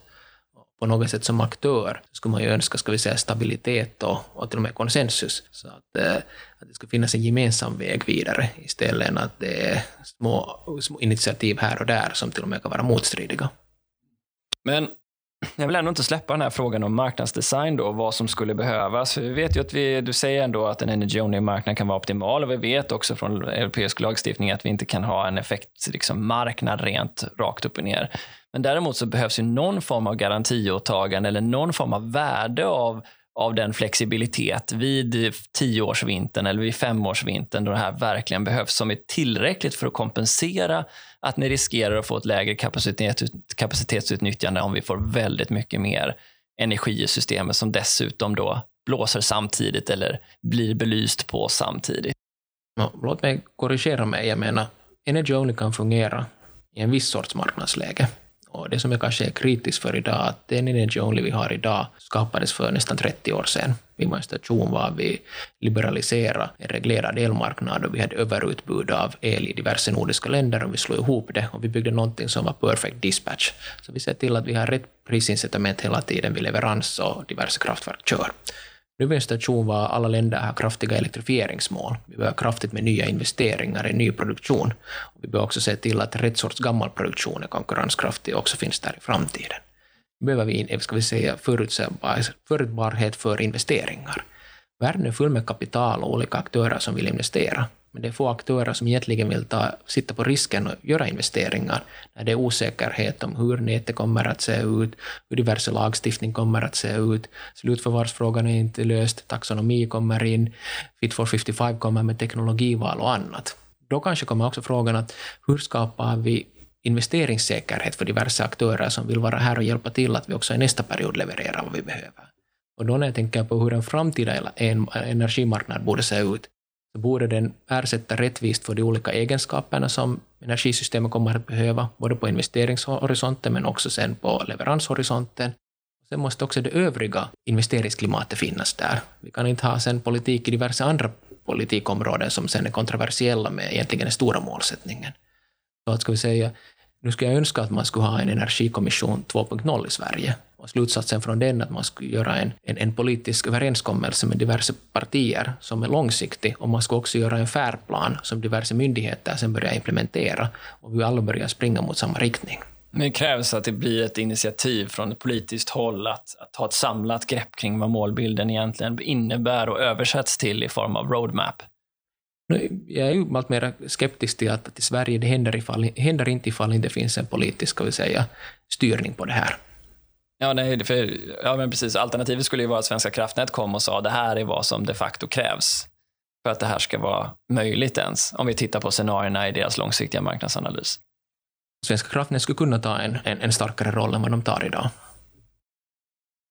på något sätt som aktör så skulle man ju önska ska vi säga, stabilitet och, och till och med konsensus. Så att, eh, att det skulle finnas en gemensam väg vidare istället än att det är små, små initiativ här och där som till och med kan vara motstridiga. Men jag vill ändå inte släppa den här frågan om marknadsdesign då, vad som skulle behövas. Vi vet ju att vi, du säger ändå att en energy only-marknad kan vara optimal och vi vet också från europeisk lagstiftning att vi inte kan ha en effekt, liksom marknad rent rakt upp och ner. Men däremot så behövs ju någon form av garantiåtagande eller någon form av värde av, av den flexibilitet vid tioårsvintern eller vid femårsvintern då det här verkligen behövs som är tillräckligt för att kompensera att ni riskerar att få ett lägre kapacitet, kapacitetsutnyttjande om vi får väldigt mycket mer energi i systemet som dessutom då blåser samtidigt eller blir belyst på samtidigt. No, låt mig korrigera mig. Jag menar, Energy Only kan fungera i en viss sorts marknadsläge. Och det som jag kanske är kritisk för idag, att den Energy Only vi har idag skapades för nästan 30 år sedan. Vi var en station var vi liberaliserade en reglerad elmarknad och vi hade överutbud av el i diverse nordiska länder och vi slog ihop det och vi byggde någonting som var perfect dispatch. Så vi ser till att vi har rätt prisincitament hela tiden vid leverans och diverse kraftverk kör. Nu är en situation var alla länder har kraftiga elektrifieringsmål. Vi behöver kraftigt med nya investeringar i ny produktion. Vi behöver också se till att rätt sorts gammal produktion är konkurrenskraftig och också finns där i framtiden. Nu behöver vi, eh, ska vi säga, förutsägbarhet för investeringar. Världen är full med kapital och olika aktörer som vill investera. Men det är få aktörer som egentligen vill ta, sitta på risken och göra investeringar när det är osäkerhet om hur nätet kommer att se ut, hur diverse lagstiftning kommer att se ut, slutförvarsfrågan är inte löst, taxonomi kommer in, Fit for 55 kommer med teknologival och annat. Då kanske kommer också frågan att hur skapar vi investeringssäkerhet för diverse aktörer som vill vara här och hjälpa till att vi också i nästa period levererar vad vi behöver. Och då när jag tänker på hur en framtida energimarknad borde se ut, så borde den ersätta rättvist för de olika egenskaperna som energisystemet kommer att behöva, både på investeringshorisonten men också sen på leveranshorisonten. Sen måste också det övriga investeringsklimatet finnas där. Vi kan inte ha sen politik i diverse andra politikområden som sen är kontroversiella med egentligen den stora målsättningen. Så att ska vi säga, nu skulle jag önska att man skulle ha en energikommission 2.0 i Sverige, och slutsatsen från den att man skulle göra en, en, en, politisk överenskommelse med diverse partier som är långsiktig och man skulle också göra en färdplan som diverse myndigheter sen börjar implementera och vi alla börjar springa mot samma riktning. Men det krävs att det blir ett initiativ från ett politiskt håll att, att ta ett samlat grepp kring vad målbilden egentligen innebär och översätts till i form av roadmap. Jag är ju allt mer skeptisk till att, att i Sverige det händer, ifall, händer inte ifall det inte finns en politisk ska vi säga, styrning på det här. Ja, nej, för, ja, men precis. Alternativet skulle ju vara att Svenska kraftnät kom och sa det här är vad som de facto krävs för att det här ska vara möjligt ens, om vi tittar på scenarierna i deras långsiktiga marknadsanalys. Svenska kraftnät skulle kunna ta en, en, en starkare roll än vad de tar idag.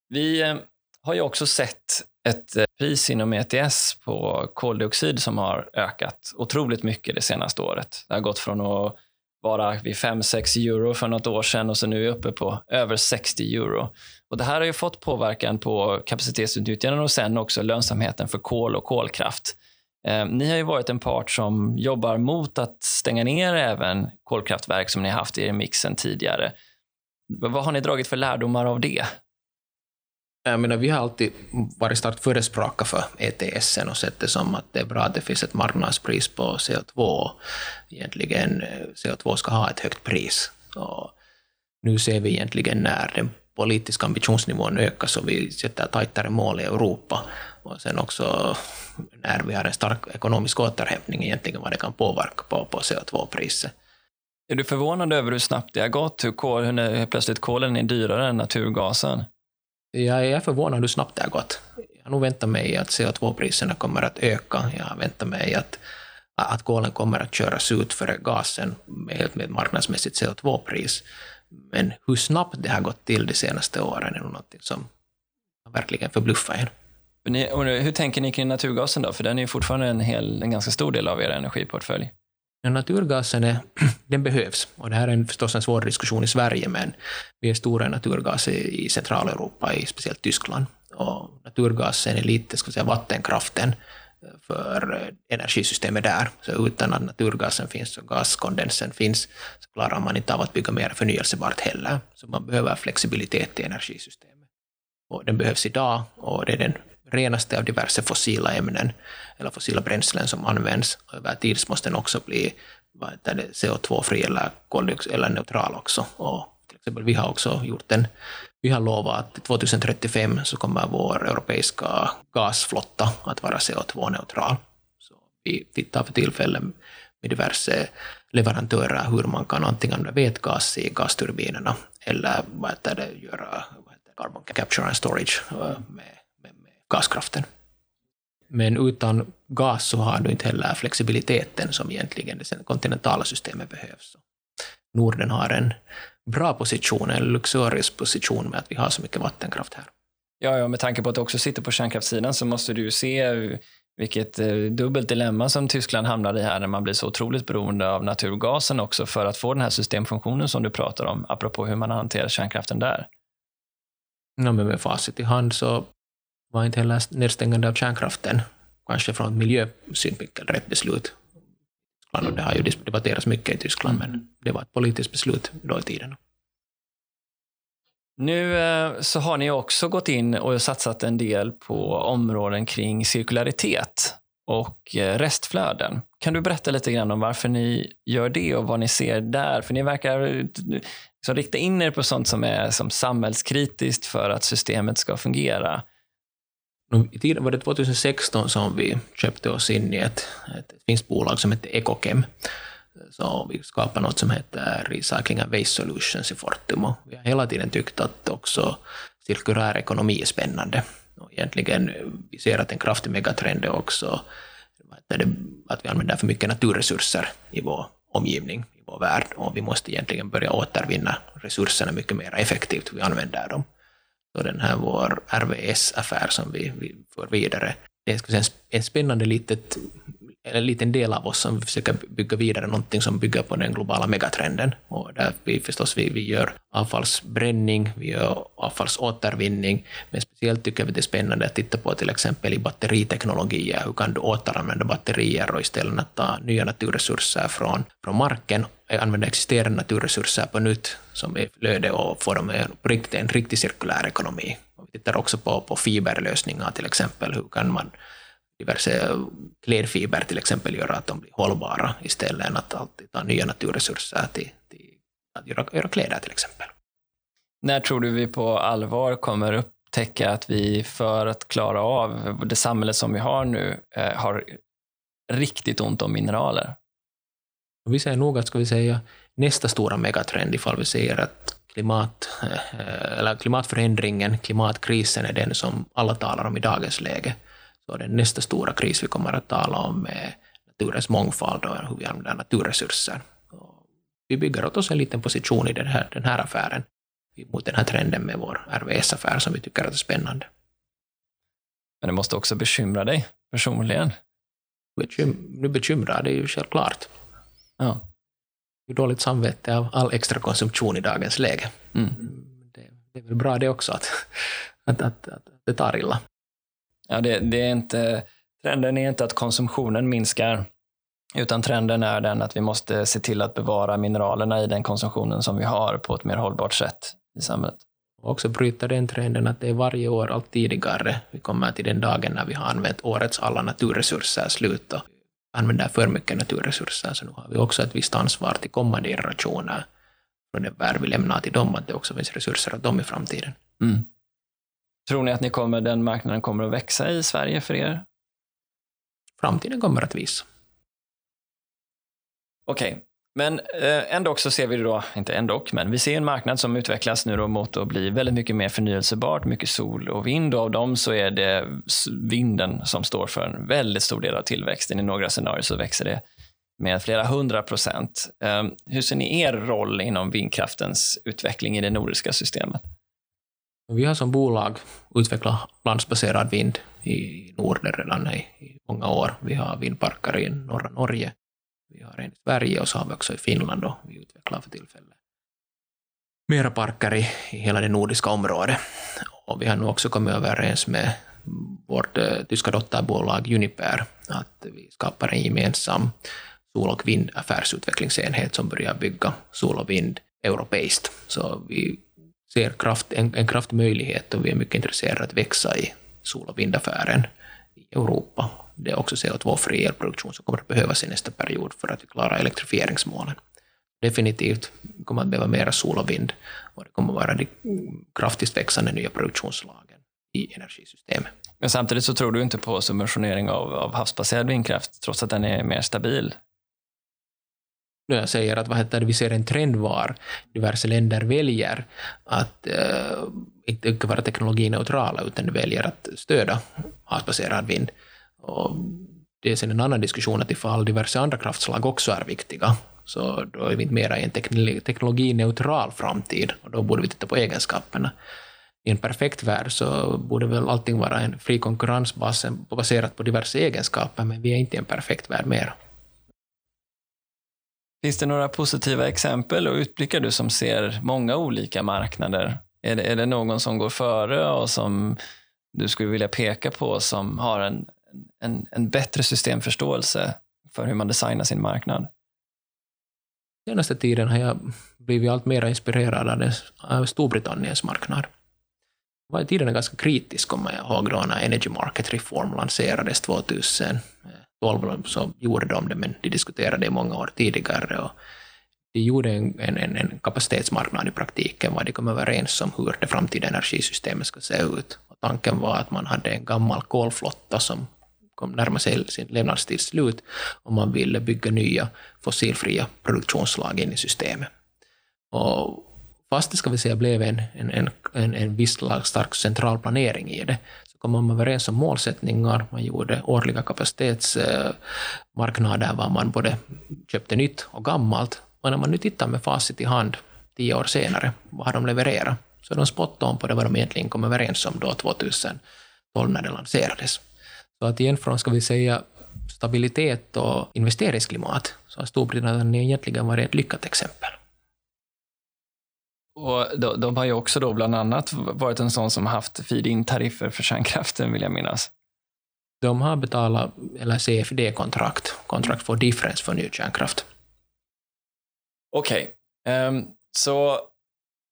Vi eh, har ju också sett ett eh, pris inom ETS på koldioxid som har ökat otroligt mycket det senaste året. Det har gått från att vara vid 5-6 euro för något år sedan och så nu är vi uppe på över 60 euro. Och det här har ju fått påverkan på kapacitetsutnyttjandet och sen också lönsamheten för kol och kolkraft. Eh, ni har ju varit en part som jobbar mot att stänga ner även kolkraftverk som ni har haft i er mixen tidigare. Vad har ni dragit för lärdomar av det? Äh, Jag menar, vi har alltid varit starkt förespråkare för ETS och sett det som att det är bra att det finns ett marknadspris på CO2. Egentligen eh, CO2 ska ha ett högt pris. Och nu ser vi egentligen när den politiska ambitionsnivån ökar så vi sätter tajtare mål i Europa. Och sen också när vi har en stark ekonomisk återhämtning egentligen vad det kan påverka på, på CO2-priset. Är du förvånad över hur snabbt det har gått? Hur, kol, hur plötsligt kolen är dyrare än naturgasen? Jag är förvånad hur snabbt det har gått. Jag har nog väntat mig att CO2-priserna kommer att öka. Jag har väntat mig att, att kolen kommer att köras ut före gasen med, med marknadsmässigt CO2-pris. Men hur snabbt det har gått till de senaste åren är nog något som verkligen förbluffar en. Hur tänker ni kring naturgasen då? För den är ju fortfarande en, hel, en ganska stor del av er energiportfölj. Naturgasen är, [CLEARS THROAT] den behövs. Och det här är förstås en svår diskussion i Sverige, men vi är stora i naturgas i Centraleuropa, i speciellt Tyskland. Och naturgasen är lite ska säga, vattenkraften för eh, energisystemet där. Så utan att naturgasen finns och gaskondensen finns så klarar man inte av att bygga mer förnyelsebart heller. Så man behöver flexibilitet i energisystemet. Och den behövs idag och det är den renaste av diverse fossila ämnen eller fossila bränslen som används. Över tid måste den också bli CO2-fri eller eller neutral också. Och till exempel, vi har också gjort en vi har lovat att 2035 så kommer vår europeiska gasflotta att vara CO2-neutral. Så vi tittar för tillfället med diverse leverantörer hur man kan antingen använda vätgas i gasturbinerna eller vad heter det, göra vad heter det, carbon capture and storage eh, med gaskraften. Men utan gas så har du inte heller flexibiliteten som egentligen det kontinentala systemet behövs. Norden har en bra position, en luxuriös position med att vi har så mycket vattenkraft här. Ja, ja med tanke på att du också sitter på kärnkraftssidan så måste du se vilket eh, dubbelt dilemma som Tyskland hamnar i här när man blir så otroligt beroende av naturgasen också för att få den här systemfunktionen som du pratar om, apropå hur man hanterar kärnkraften där. Ja, men med facit i hand så var inte heller nedstängande av kärnkraften, kanske från miljösynvinkel, rätt beslut. det har ju debatterats mycket i Tyskland, men det var ett politiskt beslut då i tiden. Nu eh, så har ni också gått in och satsat en del på områden kring cirkularitet och eh, restflöden. Kan du berätta lite grann om varför ni gör det och vad ni ser där? För ni verkar eh, liksom rikta in er på sånt som är som samhällskritiskt för att systemet ska fungera. I tiden var det 2016 som vi köpte oss in i ett, ett finskt bolag som heter Ekokem. Så vi skapade något som heter Recycling and Waste Solutions i Fortum. Och vi har hela tiden tyckt att också cirkulär ekonomi är spännande. Och egentligen, vi ser att en kraftig megatrend är också att vi använder för mycket naturresurser i vår omgivning, i vår värld, och vi måste egentligen börja återvinna resurserna mycket mer effektivt, hur vi använder dem. Så den här vår RVS-affär som vi, vi får vidare, det är en, en spännande litet en liten del av oss som försöker bygga vidare någonting som bygger på den globala megatrenden. Och där vi förstås vi, vi gör avfallsbränning, vi gör avfallsåtervinning, men speciellt tycker vi det är spännande att titta på till exempel i batteriteknologier. Hur kan du återanvända batterier och istället ta nya naturresurser från, från marken, Eh, använda existerande naturresurser på nytt som är flöde och få dem på riktigt, en riktig cirkulär ekonomi. Och vi tittar också på, på fiberlösningar till exempel. Hur kan man diverse klädfiber till exempel göra att de blir hållbara istället än att alltid ta nya naturresurser till, till att göra, göra kläder till exempel. När tror du vi på allvar kommer upptäcka att vi för att klara av det samhälle som vi har nu eh, har riktigt ont om mineraler? Vi säger nog att ska vi säga nästa stora megatrend ifall vi säger att klimat, eh, eller klimatförändringen, klimatkrisen är den som alla talar om i dagens läge så den nästa stora kris vi kommer att tala om är naturens mångfald och hur vi använder naturresurser. Vi bygger åt oss en liten position i den här, den här affären mot den här trenden med vår RVS-affär som vi tycker är spännande. Men det måste också bekymra dig personligen? Bekym nu bekymrar det ju självklart. Ja. Är dåligt samvete av all extra konsumtion i dagens läge. Mm. Det, det, är väl bra det också, att, att, att, att det tar illa. Ja, det, det, är inte, trenden är inte att konsumtionen minskar, utan trenden är den att vi måste se till att bevara mineralerna i den konsumtionen som vi har på ett mer hållbart sätt i samhället. Och också bryta den trenden att det är varje år allt tidigare vi kommer till den dagen när vi har använt årets alla naturresurser slut och använder för mycket naturresurser, så nu har vi också ett visst ansvar till kommande generationer från den värld vi lämnar till dem, att det också finns resurser åt dem i framtiden. Mm. Tror ni att ni kommer, den marknaden kommer att växa i Sverige för er? Framtiden kommer att visa. Okej men eh, ändå så ser vi då, inte ändå, men vi ser en marknad som utvecklas nu då mot att bli väldigt mycket mer förnyelsebart, mycket sol och vind och av dem så är det vinden som står för en väldigt stor del av tillväxten. I några scenarier så växer det med flera hundra procent. Ehm, hur ser ni er roll inom vindkraftens utveckling i det nordiska systemet? Vi har som bolag utvecklat landsbaserad vind i Norden redan i många år. Vi har vindparker i norra Norge, vi har en i Sverige och så har vi också i Finland och vi utvecklar för tillfället mera parker i, i hela det nordiska området. Och vi har nu också kommit överens med vårt eh, tyska dotterbolag Uniper att vi skapar en gemensam sol och vindaffärsutvecklingsenhet som börjar bygga sol och vind europeiskt. Så vi ser kraft, en, en kraftmöjlighet och vi är mycket intresserade att växa i sol och vindaffären i Europa. Det är också CO2-fri elproduktion som kommer att behövas i nästa period för att vi klarar elektrifieringsmålen. Definitivt kommer att behöva mera sol och vind och det kommer att vara de kraftigt växande nya produktionsslagen i energisystemet. Men samtidigt så tror du inte på subventionering av, av havsbaserad vindkraft trots att den är mer stabil? när jag säger att vad heter det, vi ser en trend var diverse länder väljer att uh, inte vara teknologineutrala utan väljer att stödja havsbaserad vind. Och det är sen en annan diskussion att ifall diverse andra kraftslag också är viktiga så då är vi inte mera i en teknologineutral framtid och då borde vi titta på egenskaperna. I en perfekt värld så borde väl allting vara en fri konkurrens baserat på diverse egenskaper, men vi är inte i en perfekt värld mer. Finns det några positiva exempel och utblickar du som ser många olika marknader? Är det, är det någon som går före och som du skulle vilja peka på som har en, en, en bättre systemförståelse för hur man designar sin marknad? Senaste tiden har jag blivit allt mer inspirerad av Storbritanniens marknad. Jag var i tiden ganska kritisk, kommer jag ihåg, då när Energy Market Reform lanserades 2012. Så gjorde de det, men de diskuterade i många år tidigare. Och de gjorde en, en, en kapacitetsmarknad i praktiken, var de kom överens om hur det framtida energisystemet ska se ut. Och tanken var att man hade en gammal kolflotta som kom närma sig sin levnadstids slut och man ville bygga nya fossilfria produktionsslag in i systemet. Och fast det ska vi säga blev en, en, en, en viss stark central planering i det, så kom man överens om målsättningar, man gjorde årliga kapacitetsmarknader eh, var man både köpte nytt och gammalt. Och när man nu tittar med facit i hand, tio år senare, vad har de levererat? Så de spot on på det vad de egentligen kom överens om då 2012 när det lanserades. Så att från, ska vi säga, stabilitet och investeringsklimat, så har Storbritannien egentligen varit ett lyckat exempel. Och de, de, har ju också då bland annat varit en sån som haft feed-in-tariffer för kärnkraften, vill jag minnas. De har betalat, eller CFD-kontrakt, Contract for Difference för ny kärnkraft. Okej, okay. um, ehm, så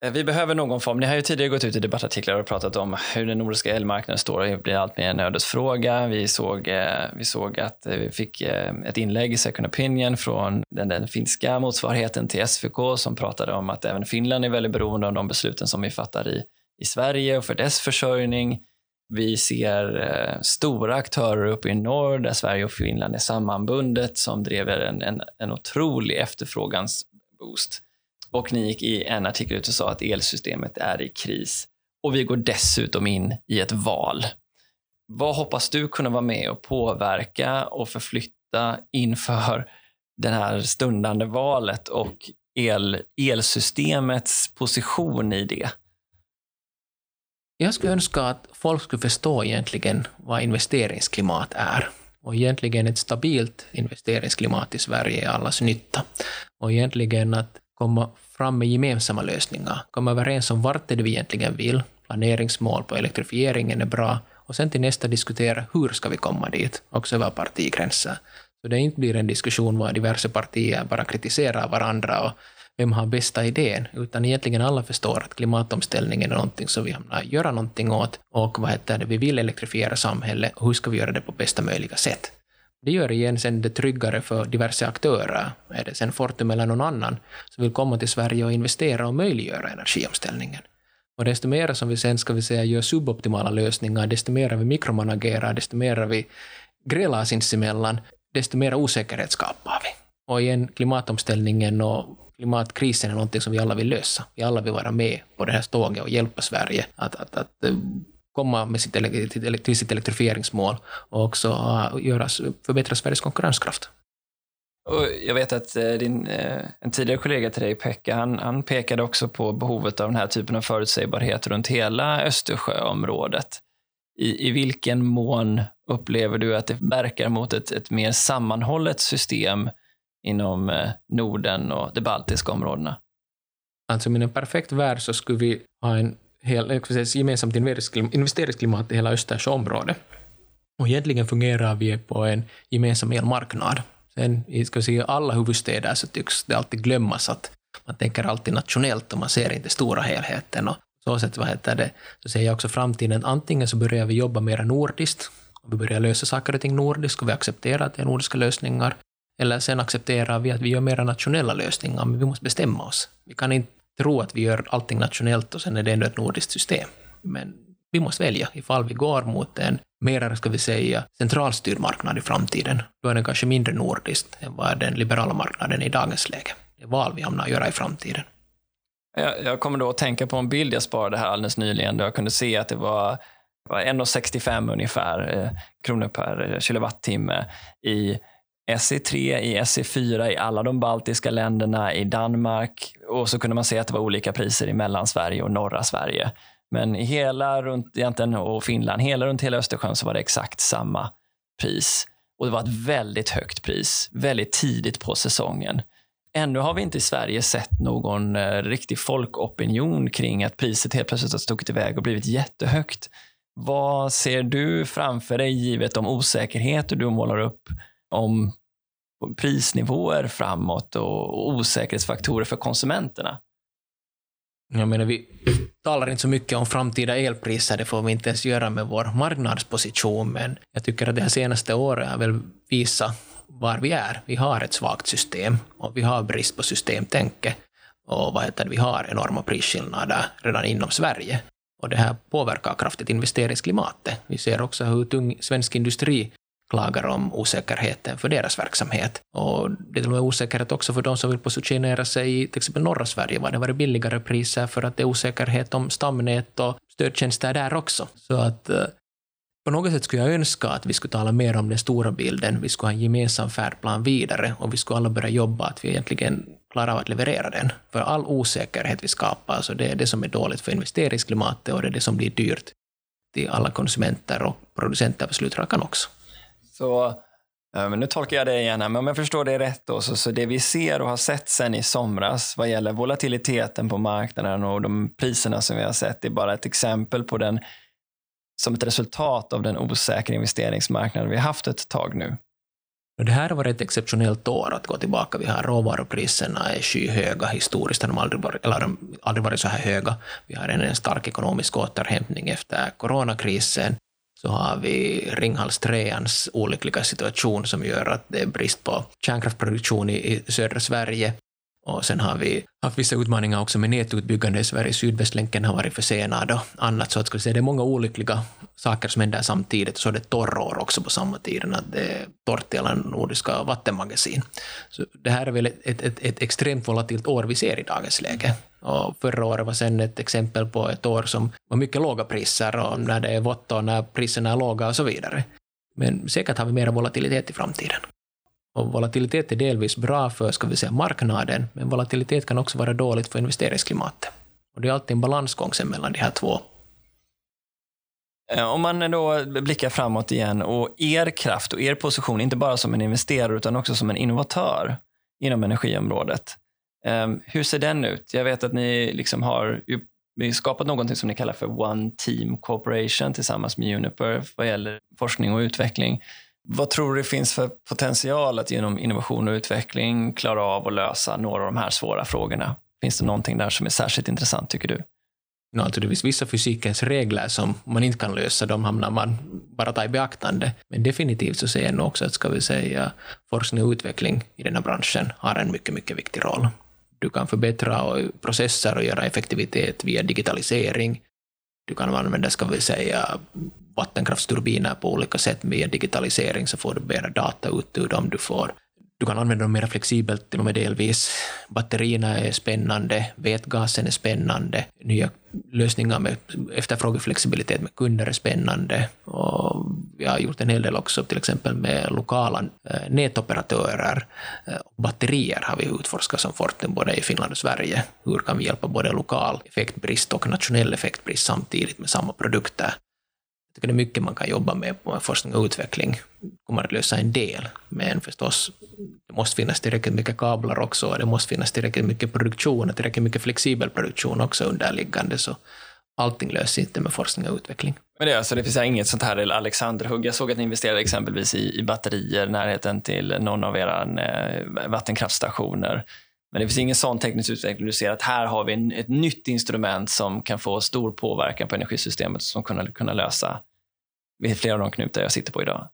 Eh, vi behöver någon form, ni har ju tidigare gått ut i debattartiklar och pratat om hur den nordiska elmarknaden står och blir allt mer en ödesfråga. Vi såg, eh, vi såg att eh, vi fick ett inlägg i Second Opinion från den, den finska motsvarigheten till SVK som pratade om att även Finland är väldigt beroende av de besluten som vi fattar i, i Sverige och för dess försörjning. Vi ser stora aktörer uppe i norr där Sverige och Finland är sammanbundet som driver en, en, en otrolig efterfrågansboost. Och ni gick i en artikel ut och sa att elsystemet är i kris. Och vi går dessutom in i ett val. Vad hoppas du kunna vara med och påverka och förflytta inför det här stundande valet och el, elsystemets position i det? Jag skulle önska att folk skulle förstå egentligen vad investeringsklimat är. Och egentligen ett stabilt investeringsklimat i Sverige är allas nytta. Och egentligen att komma fram med gemensamma lösningar, komma överens om vart det är vi egentligen vill, planeringsmål på elektrifieringen är bra, och sen till nästa diskutera hur ska vi komma dit, också över partigränser. Så det inte blir en diskussion var diverse partier bara kritiserar varandra och vem har bästa idén, utan egentligen alla förstår att klimatomställningen är någonting som vi hamnar göra någonting åt och vad heter det, vi vill elektrifiera samhället och hur ska vi göra det på bästa möjliga sätt. Det gör igen sen det tryggare för diverse aktörer. Är det sen Fortum eller någon annan som vill komma till Sverige och investera och möjliggöra energiomställningen. Och desto mer som vi sen ska vi säga gör suboptimala lösningar, desto mer vi mikromanagerar, desto mer vi grälar sinsemellan, desto mer osäkerhet skapar vi. Och igen, klimatomställningen och klimatkrisen är någonting som vi alla vill lösa. Vi alla vill vara med på det här ståget och hjälpa Sverige att, att, att eh, komma med sitt, till sitt elektrifieringsmål och också göra, förbättra Sveriges konkurrenskraft. Och jag vet att eh, din, eh, en tidigare kollega till dig, Pekka, han, han pekade också på behovet av den här typen av förutsägbarhet runt hela Östersjöområdet. I, I vilken mån upplever du att det verkar mot ett, ett mer sammanhållet system inom eh, Norden och de baltiska områdena? Alltså i en perfekt värld så skulle vi ha en hel, eh, gemensamt investeringsklimat i hela Östersjöområdet. Och egentligen fungerar vi på en gemensam elmarknad. Sen i ska säga, alla huvudstäder så tycks det alltid glömmas att man tänker alltid nationellt och man ser inte stora helheten. Och så sätt, vad heter det, så ser jag också framtiden, antingen så börjar vi jobba mer nordiskt, och vi börjar lösa saker och ting nordiskt och vi accepterar att det är nordiska lösningar, eller sen accepterar vi att vi gör mera nationella lösningar, men vi måste bestämma oss. Vi kan inte tro att vi gör allting nationellt och sen är det ändå ett nordiskt system. Men vi måste välja ifall vi går mot en mer, ska vi säga, centralstyrd marknad i framtiden. Då är den kanske mindre nordisk än vad den liberala marknaden är i dagens läge. Det är val vi hamnar att göra i framtiden. Jag, jag kommer då att tänka på en bild jag sparade här alldeles nyligen där jag kunde se att det var, 1,65 ungefär eh, kronor per kilowattimme i SE3 i SE4 i alla de baltiska länderna, i Danmark och så kunde man se att det var olika priser i Mellansverige och norra Sverige. Men i hela runt egentligen, och Finland, hela runt hela Östersjön så var det exakt samma pris. Och det var ett väldigt högt pris, väldigt tidigt på säsongen. Ännu har vi inte i Sverige sett någon eh, riktig folkopinion kring att priset helt plötsligt har stuckit iväg och blivit jättehögt. Vad ser du framför dig givet de osäkerheter du målar upp om prisnivåer framåt och osäkerhetsfaktorer för konsumenterna? Jag menar, vi talar inte så mycket om framtida elpriser, det får vi inte ens göra med vår marknadsposition, men jag tycker att det här senaste året har väl visat var vi är. Vi har ett svagt system och vi har brist på systemtänke och vad heter det, vi har enorma prisskillnader redan inom Sverige. Och det här påverkar kraftigt investeringsklimatet. Vi ser också hur tung svensk industri klagar om osäkerheten för deras verksamhet. Och det är till och med osäkerhet också för de som vill positionera sig i till exempel norra Sverige, var det varit billigare priser för att det är osäkerhet om stamnät och stödtjänster där också. Så att eh, på något sätt skulle jag önska att vi skulle tala mer om den stora bilden, vi skulle ha en gemensam färdplan vidare och vi skulle alla börja jobba att vi egentligen klarar av att leverera den. För all osäkerhet vi skapar, så det är det som är dåligt för investeringsklimatet och det är det som blir dyrt till alla konsumenter och producenter på slutrakan också. Så men nu tolkar jag det igen, men om jag förstår det rätt då, så, så det vi ser och har sett sen i somras vad gäller volatiliteten på marknaden och de priserna som vi har sett, det är bara ett exempel på den som ett resultat av den osäkra investeringsmarknaden vi har haft ett tag nu. Det här har varit ett exceptionellt år att gå tillbaka. Vi har råvarupriserna är skyhöga historiskt, de har aldrig varit, eller aldrig varit så här höga. Vi har en stark ekonomisk återhämtning efter coronakrisen. Så har vi Ringhals 3ans olyckliga situation som gör att det är brist på kärnkraftproduktion i södra Sverige. Och sen har vi haft vissa utmaningar också med nätutbyggande i Sverige. Sydvästlänken har varit försenad och annat. Så att skulle säga, det är många olyckliga saker som händer samtidigt. Och så är det torrår också på samma tid. Att det är torrt i alla nordiska vattenmagasin. Så det här är väl ett, ett, ett, ett extremt volatilt år vi ser i dagens läge. Och förra året var sen ett exempel på ett år som var mycket låga priser och när det är vått och när priserna är låga och så vidare. Men säkert har vi mer volatilitet i framtiden. Och volatilitet är delvis bra för ska vi säga, marknaden, men volatilitet kan också vara dåligt för investeringsklimatet. Och det är alltid en balansgång mellan de här två. Eh, om man då blickar framåt igen och er kraft och er position, inte bara som en investerare utan också som en innovatör inom energiområdet. Ehm, hur ser den ut? Jag vet att ni liksom har skapat någonting som ni kallar för One Team Corporation tillsammans med Uniper vad gäller forskning och utveckling. Vad tror du det finns för potential att genom innovation och utveckling klara av att lösa några av de här svåra frågorna? Finns det någonting där som är särskilt intressant tycker du? No, alltså det finns vissa fysikens regler som man inte kan lösa, de hamnar man bara ta i beaktande. Men definitivt så ser jag nog också att ska vi säga, forskning och utveckling i den här branschen har en mycket, mycket viktig roll. Du kan förbättra processer och göra effektivitet via digitalisering. Du kan använda, ska vi säga, vattenkraftsturbiner på olika sätt via digitalisering så får du mer data ut ur dem. Du, får, du kan använda dem mer flexibelt, till och med delvis. Batterierna är spännande, vätgasen är spännande, nya lösningar med efterfrågeflexibilitet med kunder är spännande. Och vi har gjort en hel del också, till exempel med lokala eh, nätoperatörer. Eh, batterier har vi utforskat som Fortum både i Finland och Sverige. Hur kan vi hjälpa både lokal effektbrist och nationell effektbrist samtidigt med samma produkter? Jag tycker det är mycket man kan jobba med på forskning och utveckling. Det kommer att lösa en del, men förstås, det måste finnas tillräckligt mycket kablar också, och det måste finnas tillräckligt mycket produktion och tillräckligt mycket flexibel produktion också underliggande, så allting löses inte med forskning och utveckling. Men det, alltså, det finns inget sånt här Alexanderhugg. Jag såg att ni investerade exempelvis i, i batterier närheten till någon av era eh, vattenkraftstationer. Men det finns ingen sån teknisk utveckling. Du ser att här har vi en, ett nytt instrument som kan få stor påverkan på energisystemet som kunna, kunna lösa flera av de knutar jag sitter på idag.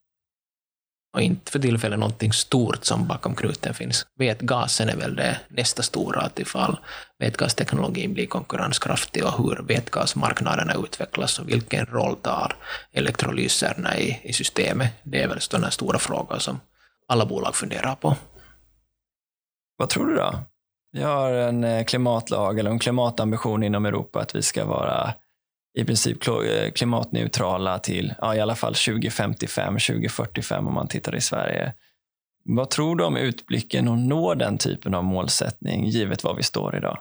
Och inte för tillfället någonting stort som bakom knuten finns. Vätgasen är väl det nästa stora, att ifall vätgasteknologin blir konkurrenskraftig och hur vätgasmarknaderna utvecklas och vilken roll tar elektrolyserna i, i systemet. Det är väl sådana stora frågor som alla bolag funderar på. Vad tror du då? Vi har en eh, klimatlag eller en klimatambition inom Europa att vi ska vara i princip eh, klimatneutrala till ja, i alla fall 2055, 2045 om man tittar i Sverige. Vad tror du om utblicken att nå den typen av målsättning givet var vi står idag?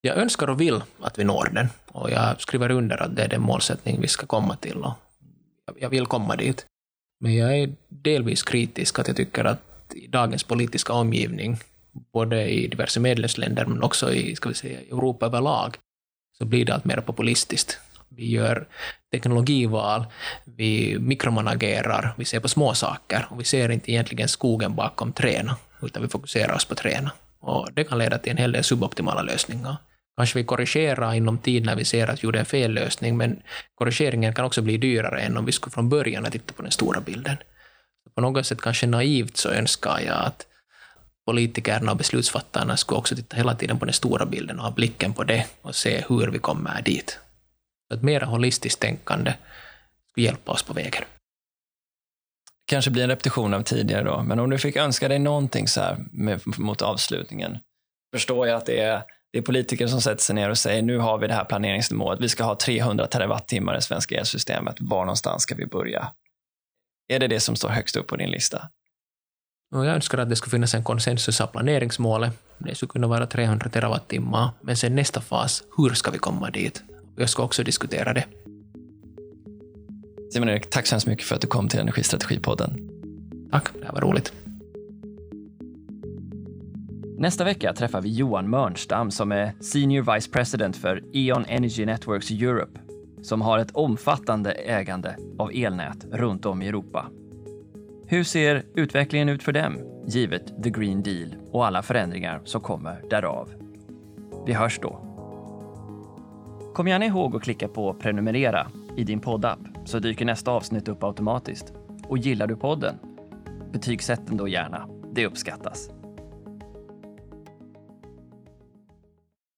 Jag önskar och vill att vi når den och jag skriver under att det är den målsättning vi ska komma till och jag vill komma dit. Men jag är delvis kritisk att jag tycker att i dagens politiska omgivning, både i diverse medlemsländer men också i ska vi säga, Europa överlag, så blir det allt mer populistiskt. Vi gör teknologival, vi mikromanagerar, vi ser på små saker och vi ser inte egentligen skogen bakom träna, utan vi fokuserar oss på träna. Och det kan leda till en hel del suboptimala lösningar. Kanske vi korrigerar inom tid när vi ser att vi gjorde en fel lösning, men korrigeringen kan också bli dyrare än om vi skulle från början titta på den stora bilden. På något sätt kanske naivt så önskar jag att politikerna och beslutsfattarna skulle också titta hela tiden på den stora bilden och ha blicken på det och se hur vi kommer dit. Ett mer holistiskt tänkande skulle hjälpa oss på vägen. Kanske blir en repetition av tidigare då, men om du fick önska dig någonting så här med, mot avslutningen. Förstår jag att det är, det är politiker som sätter sig ner och säger nu har vi det här planeringsmålet, vi ska ha 300 terawattimmar i det svenska elsystemet, var någonstans ska vi börja? Är det det som står högst upp på din lista? Jag önskar att det skulle finnas en konsensus av planeringsmålet. Det skulle kunna vara 300 terawattimmar, men sen nästa fas, hur ska vi komma dit? Jag ska också diskutera det. Simon-Erik, tack så hemskt mycket för att du kom till Energistrategipodden. Tack, det här var roligt. Nästa vecka träffar vi Johan Mörnstam som är Senior Vice President för E.ON Energy Networks Europe som har ett omfattande ägande av elnät runt om i Europa. Hur ser utvecklingen ut för dem, givet the Green Deal och alla förändringar som kommer därav? Vi hörs då. Kom gärna ihåg att klicka på prenumerera i din poddapp så dyker nästa avsnitt upp automatiskt. Och gillar du podden? Betygsätt den då gärna. Det uppskattas.